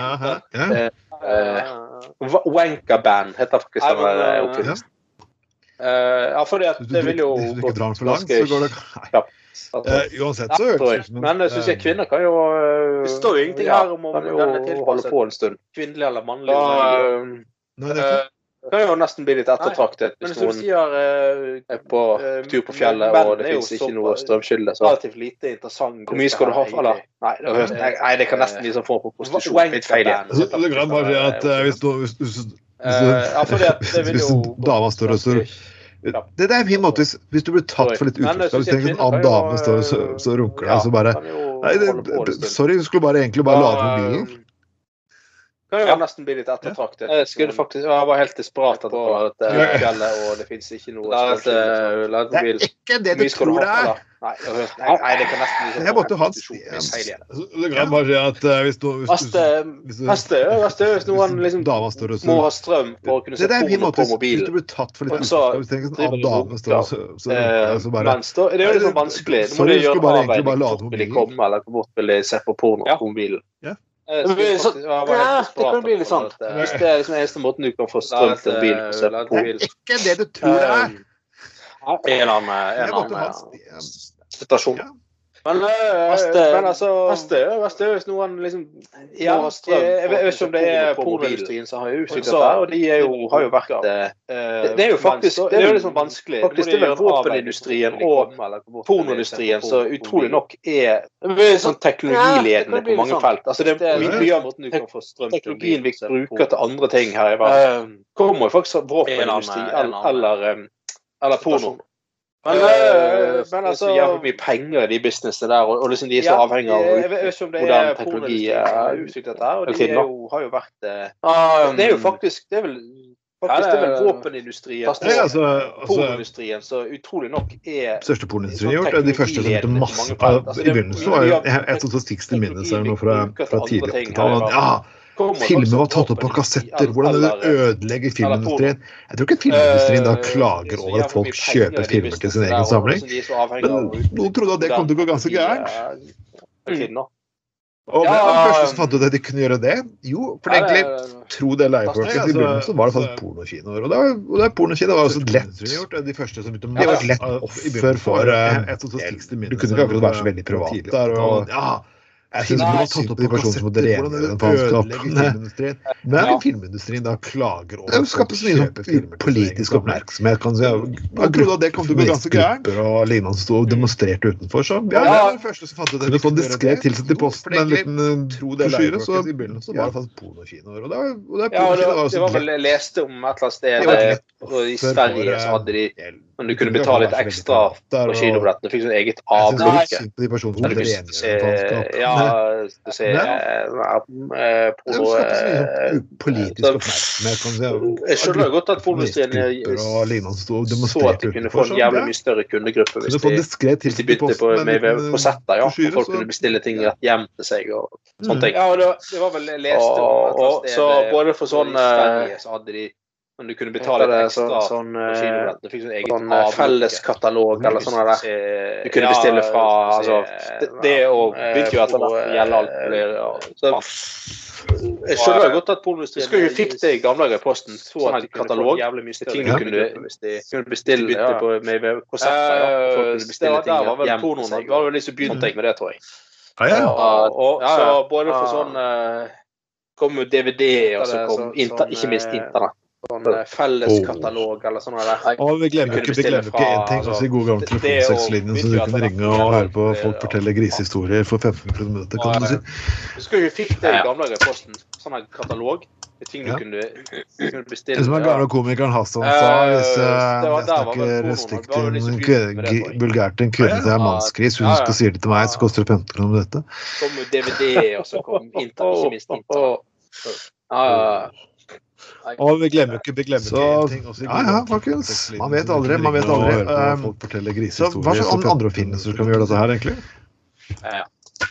Uh, Wanka-band heter faktisk den oppfinnelsen. Uh, ja, fordi at det vil jo Hvis du ikke drar den for langt, så går det ja. Uh, uansett så høres det Men jeg syns jeg kvinner kan jo uh, Det står jo ingenting her om, om denne tilpasset på en stund. Kvinnelig eller mannlig. Da, Nei, det kan jo nesten bli litt ettertraktet hvis noen er på tur på fjellet og det fins ikke noe strømskylde. Så relativt lite interessant. Hvor mye skal du ha for? Nei, det, nei, det kan nesten bli sånn form for prostitusjon. Litt feil igjen. Det kan bare si at hvis du, hvis Dama står og så det, det er en fin måte hvis, hvis, du blir tatt for litt utroskap. Hvis en annen dame står og runker deg, så bare nei, det, Sorry, du skulle bare egentlig bare lade mobilen. Kan jo nesten bli litt ettertraktet. Jeg skulle faktisk, jeg var helt desperat etter dette fjellet, og det fins ikke noe Det er ikke det du tror det er! Nei, nei, det kan nesten bli sånn Jeg måtte ha Det kan bare si at uh, hvis du Neste hvis noen liksom må ha strøm for å kunne se porno på mobilen Hvis du blir tatt for litt en så eh, bare Det er jo litt vanskelig. Du må gjøre avveining. Hvor vil de komme, eller hvor fort vil de se på porno på mobilen? Eh, så, ja, det kan bli litt sånn. Hvis det er liksom eneste måten du kan få strøm til en bil på. Det er ikke det du tror det er. En eller annen situasjon. Men, Veste, men altså Veste, Veste, hvis noen liksom ja, jeg, jeg, vet ikke om det er pornoindustrien som har utviklet det, og de er jo, har jo vært det, det er jo faktisk det er jo liksom vanskelig. Faktisk det er vel våpenindustrien og pornoindustrien som utrolig nok er sånn teknologiledende på mange felt. Altså det er mye av måten du kan få strøm Teknologien vi bruker til andre ting her i verden, kommer jo faktisk fra våpenindustri eller, eller porno. Men, øh, men altså Så jævlig mye penger i de businessene der, og, og liksom de er så ja, avhengig av hvordan teknologi er utviklet der. Og de er jo, har jo vært uh, Det er jo faktisk Det er vel Faktisk, det er vel våpenindustrien og altså, altså, pornoindustrien så utrolig nok er Største pornoindustrien har gjort det. De første som begynte masse altså, I begynnelsen var jo sånt statistisk minne fra, fra tidlig 80-tall. Ja, Filmer var tatt opp på kassetter. Hvordan det ødelegger filmindustrien. Jeg tror ikke filmindustrien da klager over at folk kjøper filmer til sin egen samling. Men noen trodde at det kom til å gå ganske gærent. Og hvem var den første som fant ut at de kunne gjøre det? Jo, for egentlig, tro det eller ei, folkens, i begynnelsen så var det faktisk pornokinoer. Og det, var, og det pornokino var også lett. De første som begynte Det var et lett offer for uh, Du kunne ikke akkurat være så veldig privat der. og ja jeg syns man har tatt opp de personene som måtte rengjøre den faenskap. Men filmindustrien da klager over Det skaper så mye sånn politisk oppmerksomhet. kan si. Grupper og lignende sto og demonstrerte utenfor. Så ja, ja. var den første som fant ut det. Kunne få diskret tilsett i posten med en liten brosjyre, så var det faktisk pornokinoer. Og det, og det, ja, det, var, det var vel jeg leste om et eller annet sted i Sverige så hadde de men du kunne betale litt ekstra på kinobillettene. Fikk sånn eget avblikk. Ja, du ser porno Jeg skjønner godt at pornoindustrien så at de kunne få en jævlig mye større kundegruppe hvis de, begynte på, med, på setter. ja. Og folk kunne bestille ting rett hjem til seg og sånne ting. Ja, det, var vel lest om Så både for sånn men du kunne betale litt ekstra sånn, sånn. Du fikk sånn eget sånn felleskatalog eller sånn der. Du kunne bestille fra altså, Det, det og begynte jo etter hvert å gjelde alt. Så, jeg skjønner jo godt at pornoindustrien Skulle jo fikk det i gamle dager i posten. Så sånn katalog med ting du kunne, kunne bestille ja. på, med konserter. Ja. Bestille ting hjem til seg. Det var vel de som begynte med det, tror jeg. Ja, ja. Og, så både for sånn kom jo DVD, og så kom ikke minst internett sånn eh, felleskatalog eller sånn. Og vi glemmer ikke, vi glemmer ikke en ting, altså i gode gamle telefonsekslinjen, så du kunne ringe og høre på folk fortelle grisehistorier for 15 minutter, kan du si. Husker du fikk det i gamle dager i posten, sånn katalog. Ting du kunne, kunne bestille. Som den gamle komikeren Hassan sa, hvis jeg snakker stygt til en kvinne til en mannsgris, hun skal si det til meg, så koster det 15 kroner dette. Kom DVD, og så kom ikke minst internett. Ja, ja, ja. Og vi glemmer ikke, vi glemmer så, ikke ting. ja, ja, folkens. Man vet aldri. Man vet aldri. Folk forteller grisehistorier. Hva slags andre oppfinnelser kan vi gjøre dette her, egentlig?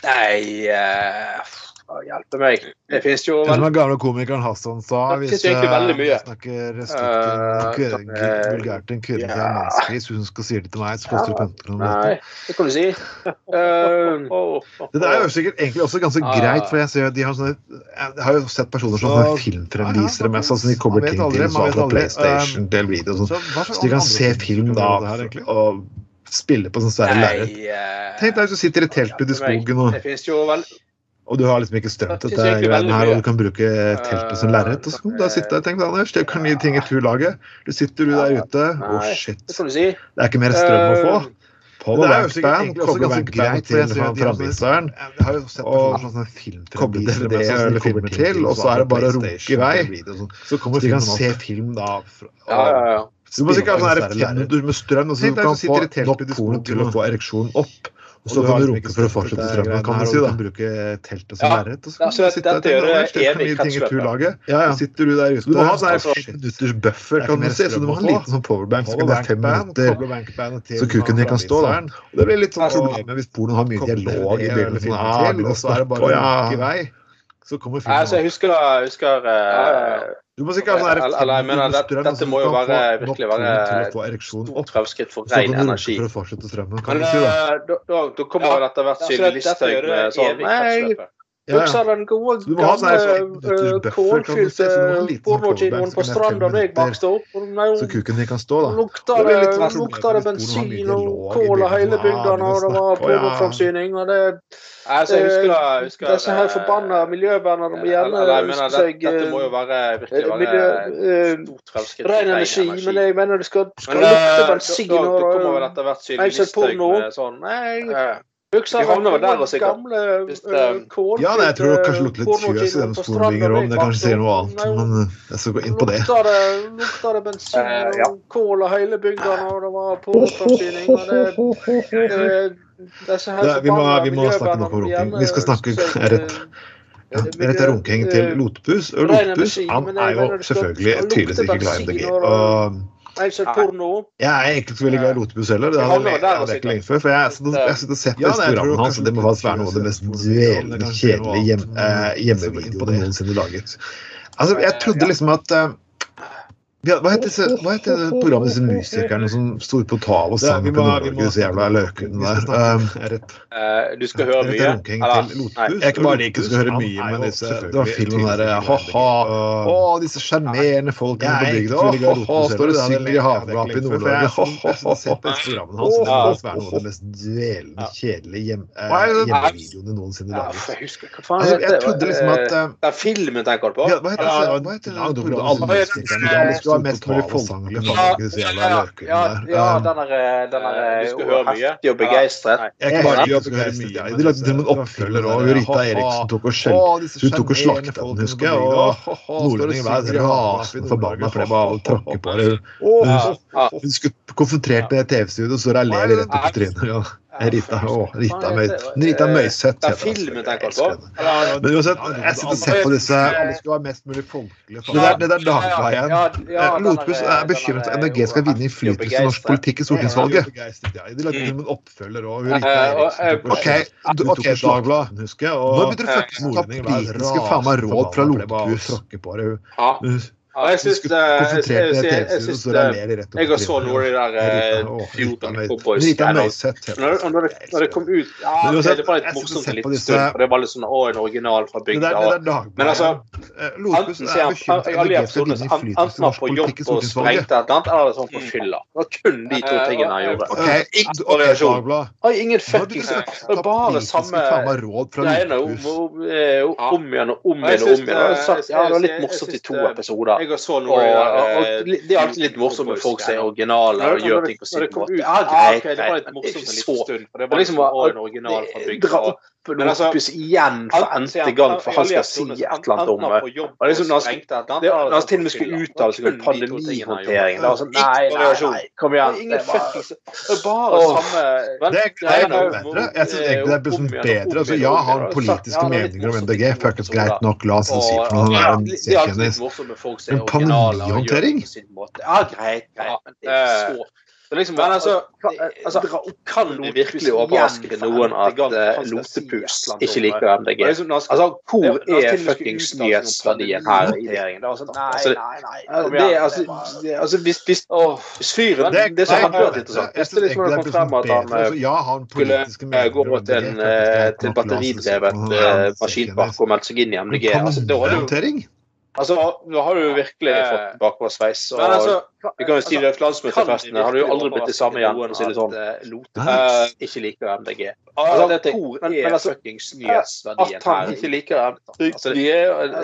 Nei uh, hjelpe meg. Det finnes jo vel... Som den gamle komikeren Hassan sa, det hvis jeg snakker stygt uh, vulgært til en kvinne ja. som er menneskelig, hvis hun skal si det til meg, så koster det 15 kroner. Nei, det kan du si. [LAUGHS] det er jo sikkert egentlig også ganske greit, for jeg ser de har sånne Jeg har jo sett personer som har filmfremvisere mest, altså de kommer ting til så fra PlayStation til video og sånn, så de kan se film da og spille på sånn svære lerret. Tenk deg hvis du sitter i teltet ute i skogen og Det finnes jo vel og du har liksom ikke strømt dette greiene her, og du kan bruke teltet som lerret. Og så kan du da sitte og tenke Anders, det kan gi ting i turlaget. Du sitter du der ute, å oh, shit. Det er ikke mer strøm å få. På det er egentlig også ganske greit til framviseren. Og koble DVD eller filmer til, og så er det bare å runke i vei. Så du kan se film da. Ja, ja, ja. Du må sikkert ha sånn med strøm, så du kan få nok porno til å få ereksjonen opp. Og så kan du runke for å fortsette strømmen, kan du si. da. Bruke teltet som lerret. Og så kan du sitte der og kretsløp. Ja, ja. Sitter du der ute. Du må ha sånn fem minutters buffer, kan du si. Så du må ha en liten sånn powerbank. Så kan det fem minutter så kuken din kan stå. der. Det blir litt sånn problemet hvis pornoen har mye dialog i bildet. og så er det bare å i vei. Så kommer filmen. Altså, jeg husker, jeg husker uh, du må sikkert ha sånn eller, mener, strøm, Dette må jo være, virkelig være et stort fremskritt for ren energi. For strømmen, Men si, da? Eh, da, da, da kommer ja, dette hvert Sylvi Listhaug med sånn Nei, den gode, gamle kålfylte pornokinoen på stranda da jeg vokste opp? Så kuken din kan stå, da? Lukta det bensin og kål av hele bygdene, og det var pornoframsyning. og det Altså, jeg husker, jeg husker Disse her forbanna miljøvernerne må gjerne huske seg Dette må jo være virkelig være stort fremskritt. Ren energi, men jeg mener det skal, skal lukte bensin og kommer vel etter hvert sånn Nei, Husker du den gamle kålfylte Ja, nei, jeg tror det kanskje lukter litt fjøs i den stolen ligger om. Det kanskje sier noe annet, men jeg skal gå inn på det. Lukta det bensin og kål og hele bygdene, når det var og det, vi, må, vi må snakke noe om runking. Vi skal snakke [LAUGHS] rett ja, rett runking til Lotepus. Og Lotepus han er jo selvfølgelig tydeligvis ikke glad i MDG. Og, jeg er egentlig ikke så veldig glad i Lotepus heller. Det hadde jeg ikke lenge før. For jeg sitter og ser på disse programmene hans, og det må faktisk være noe av det mest dvelende kjedelige hjem, eh, hjemmevideoene noensinne laget. Altså, jeg trodde liksom at uh, hva heter, hva heter programmet disse musikerne som sto på tav og sang på Nord-Norge, Så jævla løken der? Uh, du skal høre mye? Jeg er ikke bare liker du skal høre mye, men disse Det var filmen derre ha-ha, å, disse sjarmerende folkene på bygda, ha-ha, står og synger i havgapet i Nord-Norge, ha-ha, se på programmene hans. Det er noe av det mest dvelende, kjedelige hjemmevideoene noensinne laget. Altså, jeg trodde liksom at Det er filmen tenker du på? Hva heter det? Du har mest mulig folkelig Ja, ja, den er, den er heftig og begeistret. Jeg klarer ikke å mye. De lagde til og med en oppfølger òg. Rita Eriksen tok og skjelte Hun tok og slakta den, husker jeg. Og nordlendinger var rasende forbanna for det var å tråkke på det. Hun skulle konsentrert med TV-studio, så de rett opp i trynet. Rita, å, Rita, Rita Møyseth. Det er filmen jeg tenker på. Men uansett, jeg sitter og ser på disse Alle skulle være mest mulig folkelige. Det der, det der Dagbladet. Lotbuss er bekymret for at MDG skal vinne innflytelse i norsk politikk i stortingsvalget. De lagde en oppfølger òg. OK, ok, Dagbladet. Nå begynner du faktisk å ta politiske faen meg råd fra Lotbuss? Det Jeg, syns Jeg har så noe av de der fjortene cowboysgreiene. Når, det kom ut ja, Det var litt morsomt en liten stund, for det var litt sånn Å, en original fra bygda. Men altså Enten ser han alle episodene enten var på jobb og sprengte et eller annet, eller sånn på fylla. Det var kun de to tingene han gjorde. Ingen variasjon. Ingen fuckings Bare samme greiene om igjen og om igjen og om igjen. Det var litt morsomt i to episoder jeg så noe og, og, og, Det er alltid litt morsomt med folk som er originale og gjør ting på sin måte. Ja, greit, greit. Det var litt morsomt en liten stund. For det var liksom en original fra bygda. altså, igjen for n-te gang, for han skal si et eller annet om det. Liksom, når han til og med skulle uttale seg om var sånn Nei, nei, kom igjen. Det er bare samme Det er bedre. Jeg syns egentlig det er sånn bedre. Altså, ja, har politiske meninger om MDG. Fuckings greit nok, la oss si for noe. Han er en C-kjendis. Men pandemihåndtering. Ja, greit, greit. Det er Liksom, men altså, altså, kan du virkelig overraske noen at uh, Lotepus ikke liker MDG? Altså, hvor er fuckings nyhetsverdien her i regjeringen? Altså, altså, det, altså, altså, hvis, hvis, hvis fyren Det som hadde vært interessant Hvis det liksom hadde kommet frem at han skulle gå mot en til batteridrevet maskinpark og melde seg inn i MDG altså, da hadde jo Altså, Nå har du jo virkelig eh, fått bakoversveis. Og altså, vi kan jo si det landsmøtefestene har du jo aldri blitt det samme igjen, for å si det sånn. Uh, ikke liker MDG. Altså, det hvor men, er altså, nyhetsverdien? At han ikke liker MDG altså, det,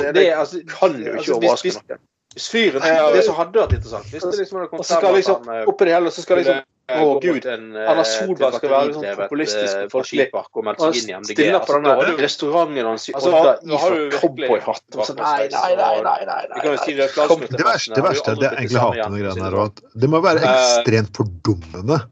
det, det, altså, kan jo ikke overraske noen. Hvis fyren Det som hadde vært interessant Hvis det liksom hadde kommet frem liksom, Oppi det hele så skal liksom å, oh, gud. En, Anna eh, Solberg skal være sånn populistisk for folkepark og melde seg inn i MDG. Stiller på den der restauranten hans i Odda iført cowboyhatt. Nei, nei, nei. nei, nei, nei. Det verste, det verste det egentlig hater med greiene her, at det må være eh, ekstremt fordummende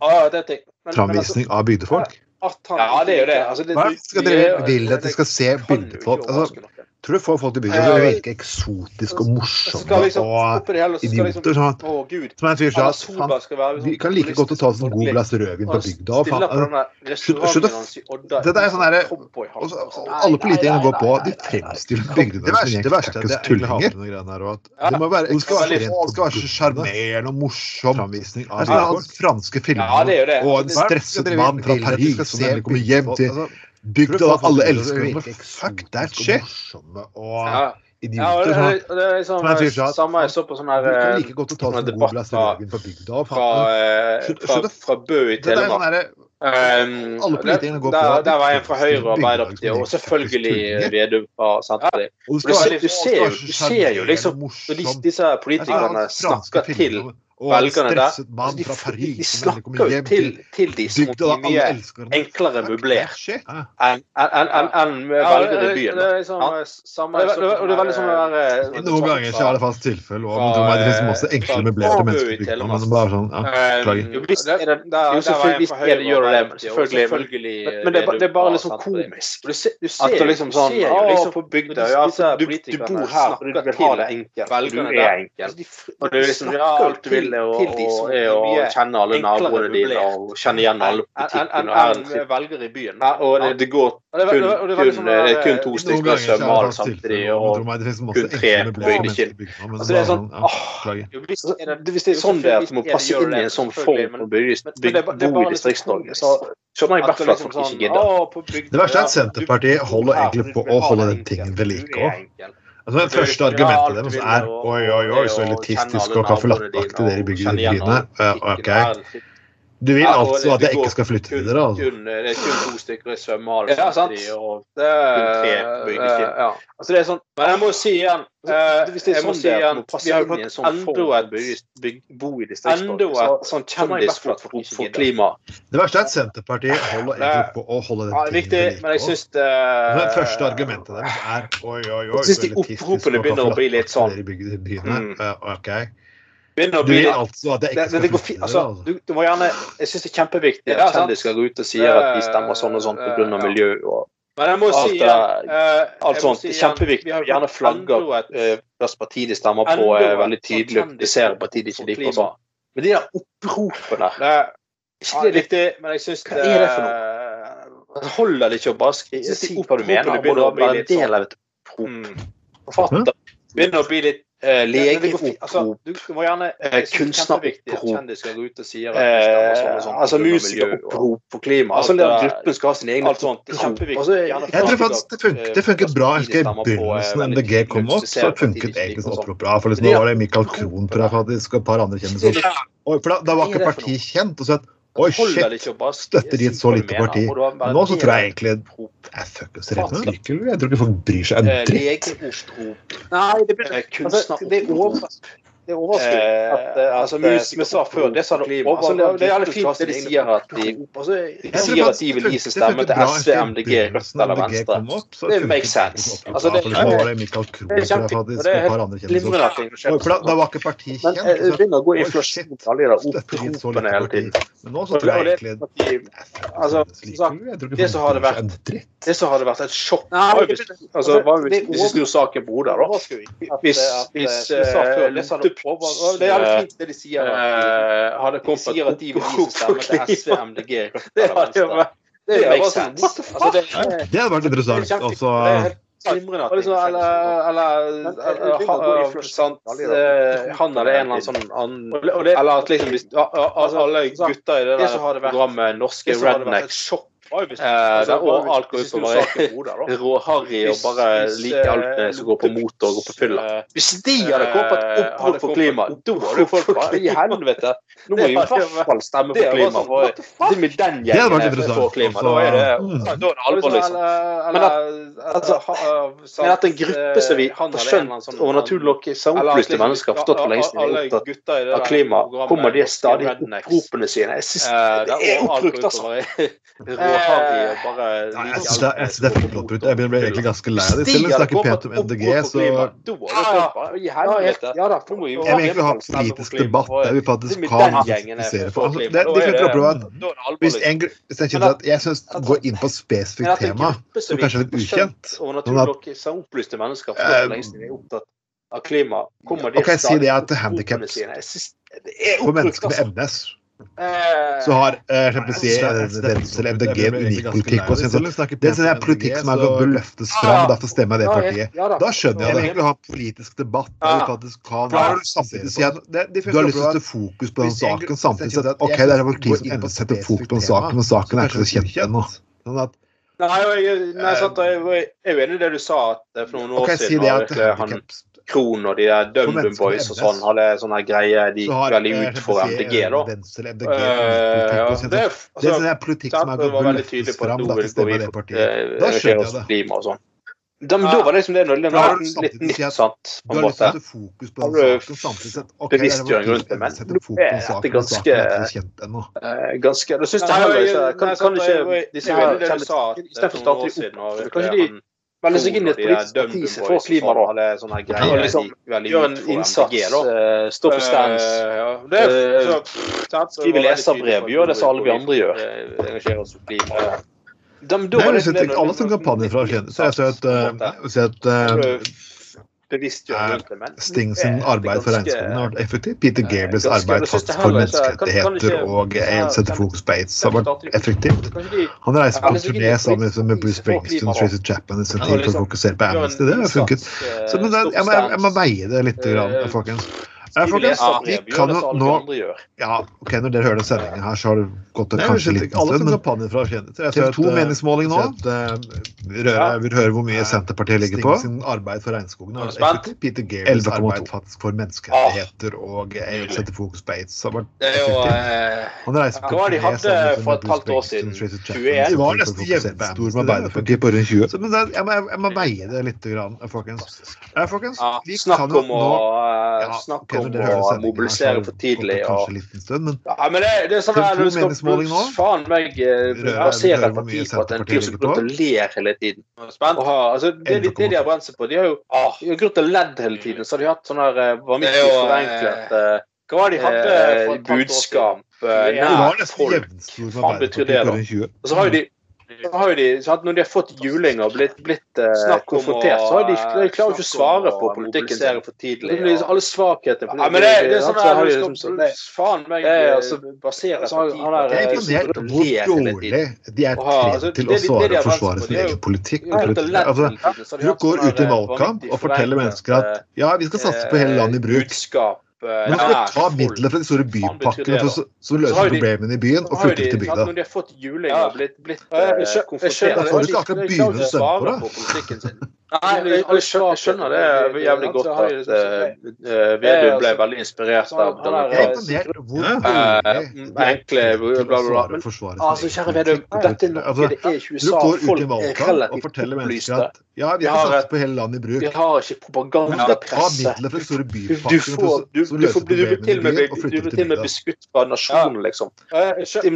framvisning av bygdefolk. Ja, det er jo det. Altså, det, Hva skal dere vil at de skal se bygdefolk? Altså, tror du får folk til å begynne å virke eksotiske og morsomme liksom, og idioter. Sånn, Som er en fyr som sånn, Vi kan like godt å ta oss en god glass rødvin på bygda. Slutt å Dette er sånn derre Alle politikerne går på, de fremstiller bygdene som en gjeng stakkars tullinger. Det må være det skal være så sjarmerende og morsom framvisning av franske filmer og en stresset mann fra Paris som kommer hjem til altså, Bygd av alle elsker dem. Fuck that shit. Og idioter. Ja, det, det, er liksom sånn, samme jeg så på sånn her like godt å ta sånn debatt fra, fra, fra, fra Bø i Telemark. Um, Alle politikerne går på der, der var en fra Høyre og Arbeiderpartiet, og selvfølgelig Vedum fra Senterpartiet. Du, du, du, ser jo liksom Når disse politikerne snakker til velgerne der. Altså, de, Paris, de snakker jo til, til de som er mye enklere møblert enn en, en, en velgere i byen. Det er liksom, samme, det, det, det veldig sånn eh, Noen ganger ikke er det fast tilfelle, og man tror det er liksom masse enkle møblerte mennesker. Men bare sånn, ja, beklager. Hvis det gjør det, selvfølgelig. Men det er bare liksom komisk. Du ser liksom sånn liksom på bygda Du bor her og du vil ha det enkelt. Du er enkel. Og du liksom alt du vil til, til de som er å kjenne alle naboene dine og kjenne igjen alle butikkene. Enn velgere i byen. Ja, og det, det går kun, kun, det er kun to stykker svømmer samtidig, og kun tre bøyde kinn. Altså, det er sånn Hvis det er sånn det er at du må passe inn i en sånn form for bo i Distrikts-Norge, så skjønner jeg i hvert fall at folk ikke gidder. Det verste er at Senterpartiet holder egentlig på å holde den tingen ved like òg. Altså, det første argumentet deres er oi, oi, oi, så elitistisk og kaffelatteaktig latte-aktig dere bygger i byene. ok. Du vil altså at jeg ikke skal flytte videre? Altså. det er kun to stykker i svømmehallen ja, sant. og det er, ja. altså, det er sånn, Men jeg må si igjen uh, Hvis det er sånn si igjen, vi har jo fått sånn enda et bo i distriktsborg. Enda et sånn kjendisflott for, for klima. Det verste er at Senterpartiet holder egentlig på å holde den ja, viktig, men jeg syns det Det første argumentet deres er oi, oi, oi, Jeg syns de oppropene begynner å bli litt sånn. Mm. Okay begynner å bli altså det, det det, går fint. altså, du, du, må gjerne Jeg syns det er kjempeviktig at kjendiser skal gå ut og si at de stemmer sånn og sånn pga. miljø og men jeg må alt, si, uh, alt sånt. Si, kjempeviktig. Vi gjerne flagger hvilket uh, parti de stemmer på, er veldig tydelig. De ser partiet de ikke liker og sånn. Men de der oppropene Ikke det riktig, men jeg syns Hva er det for noe? Det holder det ikke å bare skrive si hva du mener. Det må være en del av et opprop. Forfatter begynner å bli litt Uh, Legeopprop, altså, du, du må gjerne uh, kunstneropprop, uh, altså musikeropprop for klima. Altså, altså gruppen skal ha sin egen alt. Altså, tror faktisk det, fun det funket bra. Jeg husker i begynnelsen da MDG kom opp, så funket egentlig sånn opprop bra. For liksom, nå var det Michael Krohn og et par andre kjendiser. Da, da var ikke partiet kjent. og så at Oi, shit! Støtter de et så lite parti? Nå så tror jeg egentlig Jeg fuckings rett og slett Jeg tror ikke folk bryr seg en dritt. Nei, det blir altså, det er. Det overrasker eh, at, at, altså, Som vi sa før, det sa det altså, det, det er jævlig fint det de sier at de, altså, de sier at de vil gi sin stemme til SV, MDG, Rødt eller Venstre. Det makes sense. Altså, det, det, det er kjempefint. Det er glimrende. Da var ikke partiet kjent. Men det begynner å gå inflasjon i alle de oppropene hele tiden. Men nå så tror jeg egentlig Altså, det som hadde vært det som hadde vært et sjokk altså, hvis vi snur saken på hodet, da. Hvis, hvis det er jævlig fint det de sier. At de sier at de vil gi stemme til SV, MDG, Rødt eller vært Det jo sånn, what the fuck? Det hadde vært interessant. Altså Glimrende. Eller, eller sant, han eller en eller annen sånn Eller at liksom alle gutter i det der programmet Norske Rednecks Eh, er og alt går ut på bare [LAUGHS] råharry og bare like alt som går på motor og går på fylla. Hvis de hadde kommet et opprop for klima, da hadde folk bare I helvete! Nå må vi i hvert fall stemme for klima. Det med den gjengen for klima. Da er det, det alvor, liksom. Men at, altså, men at en gruppe som vi har skjønt og naturlig nok opplyste mennesker har forstått for lengst er opptatt av klima, kommer de stadig oppropene sine. Jeg synes det er oppbrukt, altså [LAUGHS] harry og bare like Jeg syns det er fotballbrudd. Jeg blir egentlig ganske lei av det. Selv om jeg snakker pent om MDG, så Jeg vil egentlig ha politisk debatt. Jeg vil faktisk ha fokusere for altså, det, De fleste opplever hvis en, jeg kjenner at jeg syns går inn på et spesifikt tema som kanskje er litt ukjent. sånn opplyste mennesker av klima, kommer de okay, si det at handikaps for mennesker med MS så har uh, si, Venstre eller MDG en unik politikk. Og sånn, det er sånn politikk som er bør løftes fram, derfor stemmer jeg det partiet. Da skjønner jeg det. Jeg vil ha politisk debatt. Samtidig si at Du har lyst til å sette fokus på den saken, samtidig si at OK, det er politikk som setter fokus på den saken, men saken er ikke så kjent ennå. Sånn at Nei, jeg, nei, sant, jeg, er enig i det du sa for noen år okay, siden si det at han, Kron og de der DumDum Boys og sånn hadde sånne greier de gikk veldig ut for MDG, da. Uh, ja, det, altså, det er politikk som er var veldig tydelig på at nå vil gå inn for engasjere oss klima og sånn. Da, men da var det liksom det, det var litt nytt, sant, på en måte. Har du bevisstgjøring rundt det, men nå er dette ganske ganske Da syns jeg heller Kan ikke disse kjenne Istedenfor å starte de opp, kanskje de melde seg inn i et politisk parti som får. Og liksom gjøre en innsats, uh, stå for stands. Uh, lese leserbrev, gjøre det som alle vi andre gjør. Engasjere oss for klima. Da, da Nei, jeg synes, alle som kampanjer fra Kjendis. Jeg har sett bevisstgjøre Sting sin arbeid for regnskogen har vært effektivt. Peter Gables arbeid for menneskerettigheter og sette fokus på aids har vært effektivt. Han reiser på turné sammen med Bruce Springsteen og Tracy Chapman i sin tid for å fokusere på Amnesty. Det har funket. Så, men jeg, må, jeg må veie det litt, folkens. Ja, det vi kan jo nå Ja, ok, Når dere hører den sendingen her, så har det gått Nei, kanskje litt Alle som kampanjer fra TV 2 eh, meningsmåling nå. Vi vil høre hvor mye Senterpartiet ligger på. sin arbeid for regnskogen har Peter Gales arbeid faktisk for menneskerettigheter og setter fokus på aids har vært effektivt. Han reiser på turné sammen med Bruce Springsteen og Tracy Chapman. Det var nesten jevnstor med Arbeiderpartiet på rundt 20. Men jeg må, jeg må veie det litt, folkens. Folkens, vi kan jo nå Snakk om å mobilisere for tidlig. Og... Stund, men, ja, men det, det er sånn at du skal faen meg eh, basere et parti på at en fyr som går og ler hele tiden. Spent. Aha, altså, det litt det de har brent seg på. De har jo ah, de har gått og ledd hele tiden, så har de hatt sånn her vanvittig forenklet eh, Hva var det de hadde? Eh, budskap. Nær folk. Hva betyr det, da? Og så har jo de de, sant, Når de har fått juling og blitt, blitt uh, konfrontert, så har de, de klarer ikke å svare på politikken. For tidlig, ja. Alle svakheter ja, men det, det er sånn at de liksom, Faen meg altså, basere altså, han er, Jeg er imponert over hvor dårlig? De er trent altså, til å svare og forsvare sin egen politikk. Altså, du går ut i valgkamp og forteller mennesker at ja, vi skal satse på hele landet i bruk. Men skal skal ta midler fra de store bypakkene for, som løser problemene i byen, og flytter til bygda. Når de har fått juling og blitt, blitt uh, konfrontert. Da får du ikke akkurat begynne å stemme på det. Nei, jeg, jeg, skjønner, det jævlig godt at uh, Vedum ble veldig inspirert av Donald Trump. Enkle bla, bla, bla. Altså, kjære Vedum, dette er noe det er ikke USA. Folk er relativt opplyste. Ja, vi har satt på hele landet i bruk. Vi har ikke propagandapresse. Du, du, får, du, du, får, du blir til og med, du blir til og med beskutt fra nasjonen, liksom.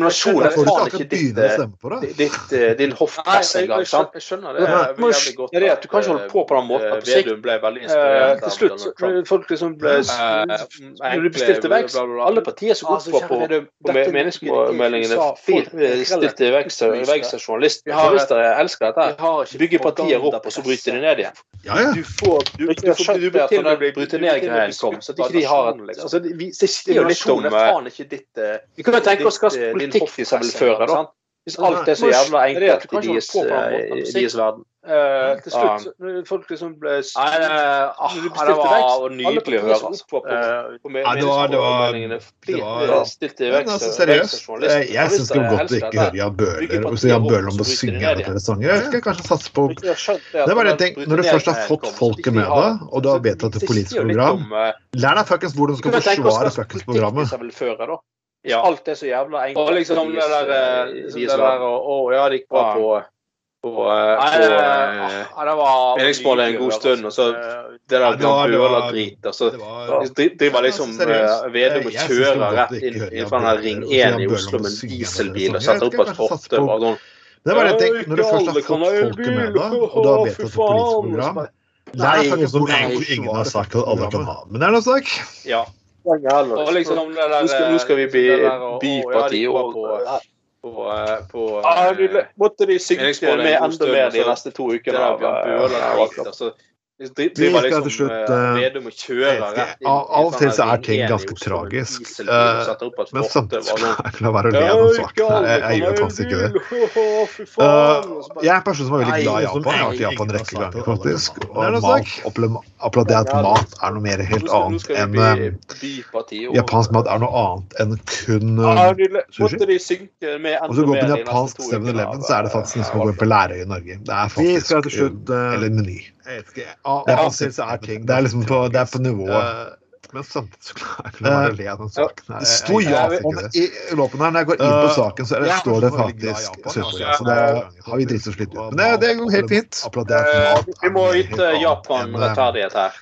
Nasjonen er faen ikke ditt, ditt, din hoffpresse engang. Jeg skjønner det jævlig godt. Du kan ikke holdt på på den måten. Vedum ble veldig inspirert Til slutt, folk liksom ble Når de bestilte vekst Alle partier som går på, på, på meningsmålingene stilte vekst av journalister. Journalister elsker dette. Bygger partier opp, og så bryter de ned igjen. Ja, ja. Du får du, du, du, til når bryte ned-greien kom, så ikke de har altså, Det sier jo litt om Vi kan jo tenke oss hva politikk de vil føre, da. Hvis alt er så jævla enkelt i deres, deres verden. Uh, til slutt, uh, folk liksom ble Nei, det, uh, det var nydelig å høre. Altså. ja, det var, det var, det var Stilte men, altså, seriøst. Jeg syns det var godt å ikke høre Jan Bøhler og Jan Bøhler om å synge flere sanger. Jeg skal kanskje satse på Det er bare en ting, Når du først har fått folket med deg, og du har vedtatt et politisk program, lær deg fuckings hvordan du skal forsvare fuckings programmet. Ja. Alt er så jævla enkelt. Og liksom det der, det der Å, ja, det gikk bra på på, på meningsmålet en god stund, og så det der Bøhler-drit. Og så driver liksom Vedum og kjører rett inn, inn fra den Ring 1 i Oslo med en dieselbil og setter opp et fortau. Det var en ting, når du først har fått folket med deg, og du har vedtatt et politisk program Det er noe egentlig ingen har sagt at alle kan ha. Men det er noe sak. Ja. Og liksom det der, nå skal vi bli byparti og på, eh, på ja, eh, Måtte de synke med enda mer de neste to ukene. Av, av, vi skal til liksom, slutt uh, Av og til så er ting ganske tragisk. Uh, men samtidig la være å le av den saken her. Jeg, gjør faktisk ikke det. Uh, jeg er en person som er veldig glad i Japan. Jeg har vært i Japan en rekke ganger, faktisk. Og mat, opplevd at mat er noe mer helt annet enn Japansk mat er noe annet enn kun sushi. Og så går på en japansk 7-Eleven, så er det faktisk nesten som å gå på Lærøy i Norge. Det er faktisk Eller Meny. Jeg vet ikke. Av og til så er ting Det er liksom på, det er på nivået. Men samtidig så klarer jeg ikke å le av den saken. her. Det sto Japan i låpen her. Når jeg går inn på saken, så det, står det faktisk Sør-Korea. Så det har vi dritt oss slitt ut. Men det, det går helt fint. Vi må yte Japan rettferdighet her.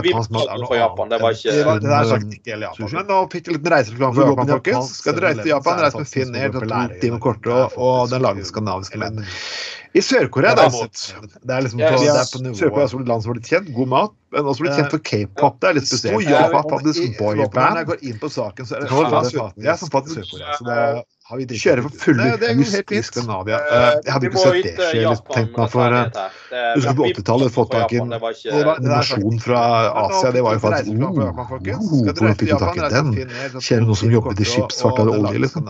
Vi prater for Japan. Det var ikke Det er sagt ikke hele Japan. Men nå fikk jeg litt reisereklame for Japan, folkens. Skal dere reise til Japan, reis med Finn Air to timer kortere og den lange skandinaviske menn. I Sør-Korea, derimot Det er liksom på, det er på nivået Sør-Korea er et land som har blitt kjent. God mat. Men også blitt kjent for k-pop. Det er litt spesielt. Faktisk boyband. Når jeg går inn på saken, så er det Jeg som faktisk Sør-Korea. Så det har vi Kjører for fulle hus i Skandinavia. Jeg hadde ikke sett det skje. Tenkt meg for Husker på 80-tallet fått tak i en nasjon fra Asia. Det var jo faktisk Hvordan fikk du tak i den? Kjører noen som jobbet i skipsfart eller olje, liksom.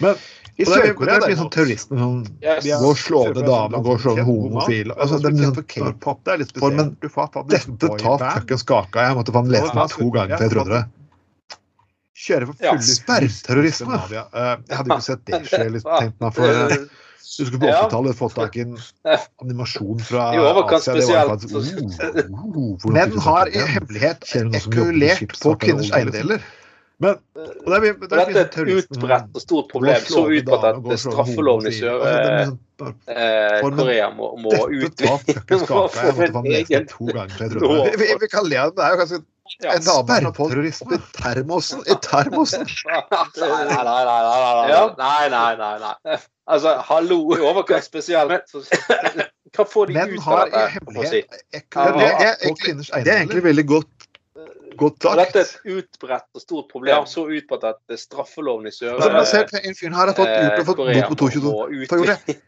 Men i Sør-Korea er det mye sånn terroristen som går og slår ned damer, går og slår ned homofile altså, Det er sånn k-pop. Det er litt spesielt. Men dette tar fuckings kaka. Jeg måtte faen lese den to ganger før jeg trodde det. Kjøre for fulle sperrterrorisme. Jeg hadde ikke sett det skje. Liksom, [LAUGHS] tenkt meg for du skulle på 80-tallet fått tak i en [LAUGHS] animasjon fra Asia. Det var faktisk, uh, uh, Men har i hemmelighet ekulert på kvinners eiendeler. Men og det er, det er, Dette er et utbredt og stort problem. Så utbredt at straffeloven i Sør-Korea må, må utvide [LAUGHS] må en egen [LAUGHS] vi, vi kan le av det. Det er jo ganske en dame Sperrterrorisme i termosen! I termosen! [LAUGHS] Nei, nei, nei. Nei, nei, nei. nei, Altså, hallo! I overkant spesielt. Hva får de ut av dette? Det er egentlig veldig godt Godt sagt. Dette er et utbredt og stort problem. Så utbredt at straffeloven i Sør... Altså, ser, en fyr her har fått gjort fått bot på 22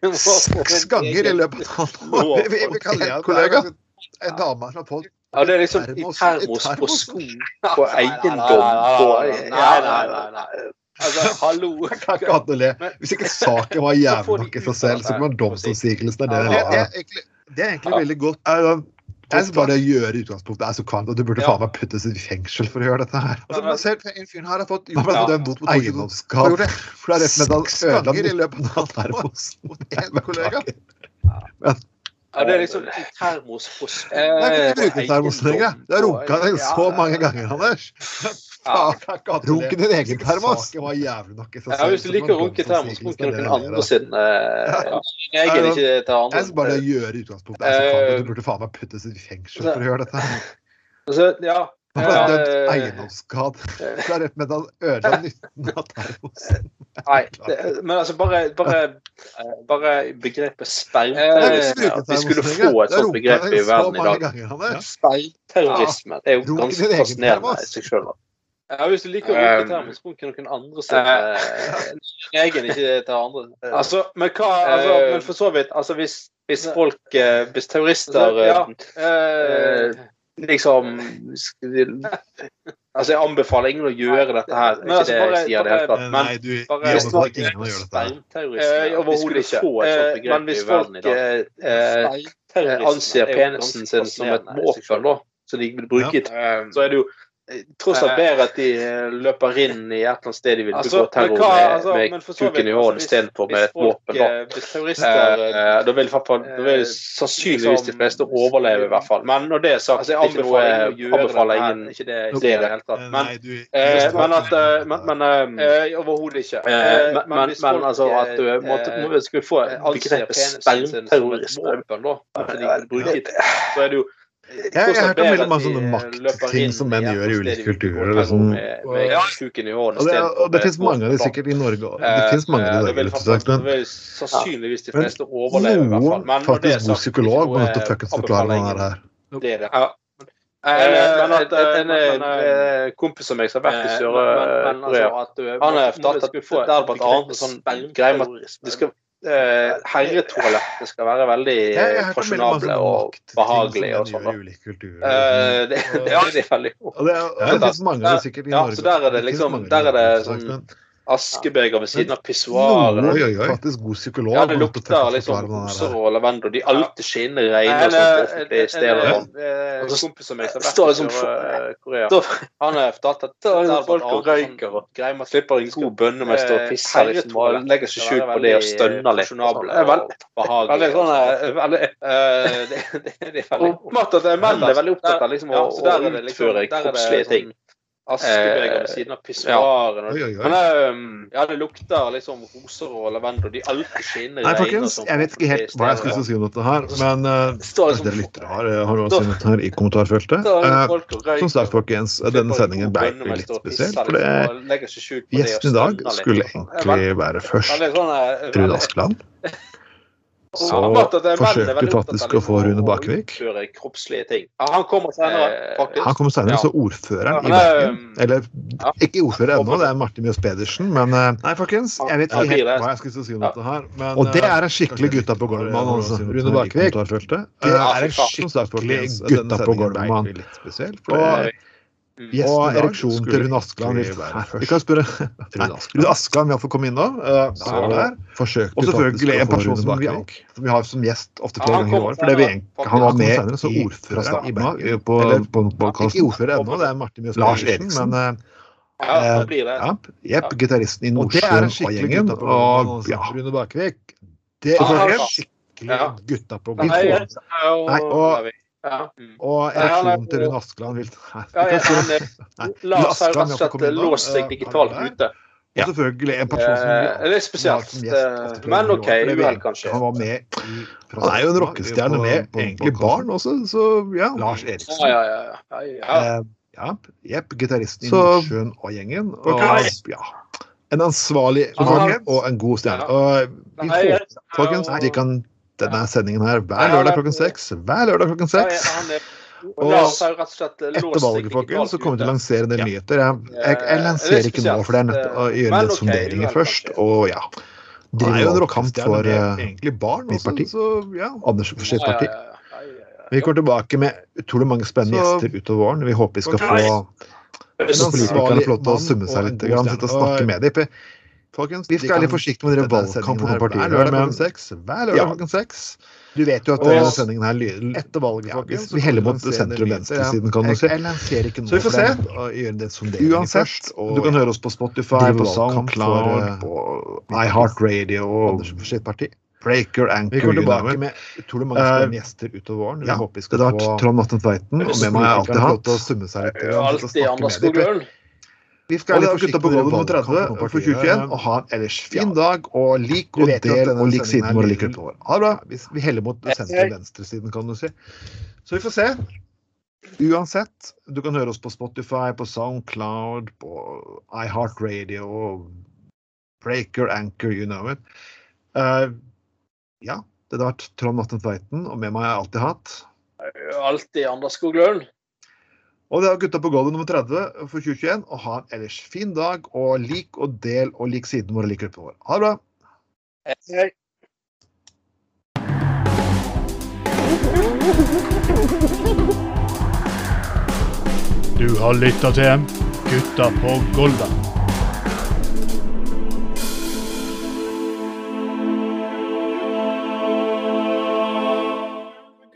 det [LAUGHS] Seks ganger i løpet av et år. Vi, vi kaller det kollega. En dame som har fått ja, det er liksom i termos på sko, på eiendom på Nei, nei, nei. Altså, hallo! [LAUGHS] Jeg kan ikke le. Hvis ikke saken var [LAUGHS] jævlig nok i seg selv, så kan man domstolsigelsen det det er. Det er egentlig veldig godt. Jeg synes bare å gjøre utgangspunktet er så kvant at du burde faen meg puttes i fengsel for å gjøre dette her. Altså, ser En fyr her har fått gjort ja. dømt mot det er og slett ødela i løpet av [LAUGHS] termosen [LAUGHS] mot én kollega. Men Ja, det er liksom termos på Det er ikke termos lenger. Det har runka den så mange ganger, Anders. [LAUGHS] Runk din egen termos. Ja, hvis du liker å runke termos, runke noen andre sin egen, ikke til andre. Jeg skal bare gjøre utgangspunktet. Du burde faen meg puttes i fengsel for å gjøre dette. Altså, ja, han ble dømt eiendomsskade. Det er rett med han ødela nytten av termosen. Nei, det, men altså bare, bare, bare begrepet spermterrorisme At vi skulle få et sånt begrep i verden i dag. Spermterrorisme er jo ganske fascinerende i seg sjøl. Ja, hvis du liker å bruke termen, så bruker noen andre sin uh, egen, ikke til andre. [LAUGHS] Altså, men hva altså, Men for så vidt, altså hvis, hvis folk Hvis terrorister ja, uh, liksom Altså, jeg anbefaler ingen å gjøre dette her. Men, altså, bare, det jeg sier det helt klart. Men nei, du, bare, anbefaler ingen å gjøre dette. Eh, Overhodet ikke. Uh, men hvis folk eh, eh, anser penisen sin som et våpen, da, som de vil bruke ja. så er det jo tross alt bedre at de eh, løper inn i et eller annet sted de vil begå altså, terror hva, altså, med, med kuken i hånden istedenfor med et våpen. Eh, hvis terrorister eh, eh, Da vil, fall, da vil sannsynligvis de fleste overleve, i hvert fall. Men når det er sagt, altså, jeg anbefaler, ikke anbefaler ingen ikke det i det hele tatt. Men, eh, men at Men, men eh, Overhodet ikke. Eh, men, men, men, altså at du måtte, skulle få begrepet spermterrorisme, da, så er det jo jeg, jeg har hørt om veldig mange sånne maktting som menn gjør i ulike kulturer. Liksom. Og, og, det, og det finnes mange av de sikkert i Norge òg. Det finnes mange de i Norge, men sannsynligvis de fleste overlever, i hvert fall. Men faktisk god psykolog må nødt til å forklare hva det er her. Det er det. Ja. Men at en, en kompis av meg som har vært i Sør-Korea, han har fortalt at det er et annet sånn greie med at de skal eh, herretoalettene skal være veldig fasjonable og behagelige og sånn. Eh, det, det, [LAUGHS] det, er veldig og det, det finnes mange det sikkert i Norge. Ja, så der er det liksom Der er det sånn askebeger ved siden av pissoaret. Oi, oi, oi. Faktisk god psykolog. Ja, det lukter liksom roser og lavendel. De alltid skinner reine og sånt steder. En kompis av meg som har vært i Korea, han har fortalt at er folk og røyker og greier man slipper en god bønne med å stå og pisse liksom, og legger seg skjult på det og stønner litt. Veldig sånn [LAUGHS] veldig Det er veldig Oppmatt at menn er veldig opptatt av liksom å utføre kroppslige ting. Askebeger ved siden av pissoaren. Ja. Men um, ja, det lukter liksom roser og lavendel. De alltid skinner Nei, folkens, jeg vet ikke helt hva jeg skulle si om dette her, men uh, liksom, dere lyttere har, har også sett her i kommentarfeltet. Uh, som sagt, folkens, denne sendingen ble litt spesiell, for det gjesten i dag skulle egentlig være først Trude Askeland. [LAUGHS] Så forsøkte vi faktisk å få Rune Bakevik. Han kommer senere, eh, faktisk. Han kommer senere, så ordføreren i Bergen Eller ikke ordfører ennå, det er Martin Mjøs Pedersen, men eh, Nei, folkens, jeg vet ikke helt hva jeg skulle si om dette her. Men, og det er en skikkelig gutta på gulvet-mann, altså. Rune Bakevik. Det er en skikkelig gutta på gulvet-mann. Og Yes, og ereksjon til Rune Askeland Vi kan spørre Rune Askeland vil iallfall komme inn nå. Uh, og selvfølgelig en person som vi, som vi, har som gjest ofte flere ganger i år. For vi, han var med senere, i, ordfører i Bergen. På, på, på, ikke ordfører ennå, det er Martin Mjøs Lars Eriksen. Men, uh, ja, det blir det. Ja, Jepp, gitaristen i Nordsjøen og gjengen. Og ja, Rune Bakevik. Det er skikkelig gutta på. Nei, og ja. Mm. Og reaksjonen til Rune Askeland vil [LAUGHS] ja, ja, [LAUGHS] Lars har rett og slett låst seg digitalt ute. Og selvfølgelig en person som eh, Litt spesielt. Gjest, men OK, uhell, kanskje. Han var med i Han er jo en rockestjerne med egentlig barn også, så ja. Lars Eriksen. Ja, ja, ja. ja. ja Jepp, gitaristen i Nordsjøen og gjengen. Og, ja. En ansvarlig og en god stjerne. Og vi håper, folkens, de kan denne sendingen her hver lørdag klokken seks. Hver lørdag klokken seks. Og etter valget, folkens, så kommer vi til å lansere en del nyheter. Jeg, jeg, jeg lanserer ikke nå, for det er nødt til å gjøre litt sonderinger først. Og ja Driver jo en rockamp for uh, mitt parti. Anders sitt parti. Vi kommer tilbake med utrolig mange spennende gjester utover våren. Vi håper vi skal få politikerne få lov til å summe seg litt, sitte og snakke med dem. Folkens, vi skal være litt forsiktige med dere drive valgkamp på partier. Hver lørdag klokken seks. Hver lørdag klokken seks. Du vet jo at denne sendingen her lyder etter valget, folkens. Vi heller mot sentrum-venstresiden, kan du si. Så vi får se. Uansett, du kan høre oss på Spotify, på SoundCloud, på iHeartRadio og sitt parti. Breaker, Anchor Vi kommer tilbake med utrolig mange spennende gjester utover våren. Ja, det har vært Trond Vatne Tveiten, og med meg har jeg alltid hatt. Alltid Anders Skoglund. Vi skal litt gutta på gulvet mot 30 for 2021 og ha en ellers fin dag. Og lik og del og lik siden vår. Lik vår. Ha det bra. Vi heller mot sentrum-venstresiden, kan du si. Så vi får se. Uansett, du kan høre oss på Spotify, på Soundcloud, på iHeartRadio, Breaker, Anchor, you know it. Uh, ja, det har vært Trond Vatne Tveiten, og med meg har jeg alltid hatt Alltid Anders Skoglund. Og det er Gutta på gulvet nummer 30 for 2021. Og ha en ellers fin dag, og lik og del og lik siden vår og lik gruppen vår. Ha det bra. Hei. Du har lytta til Gutta på Golda.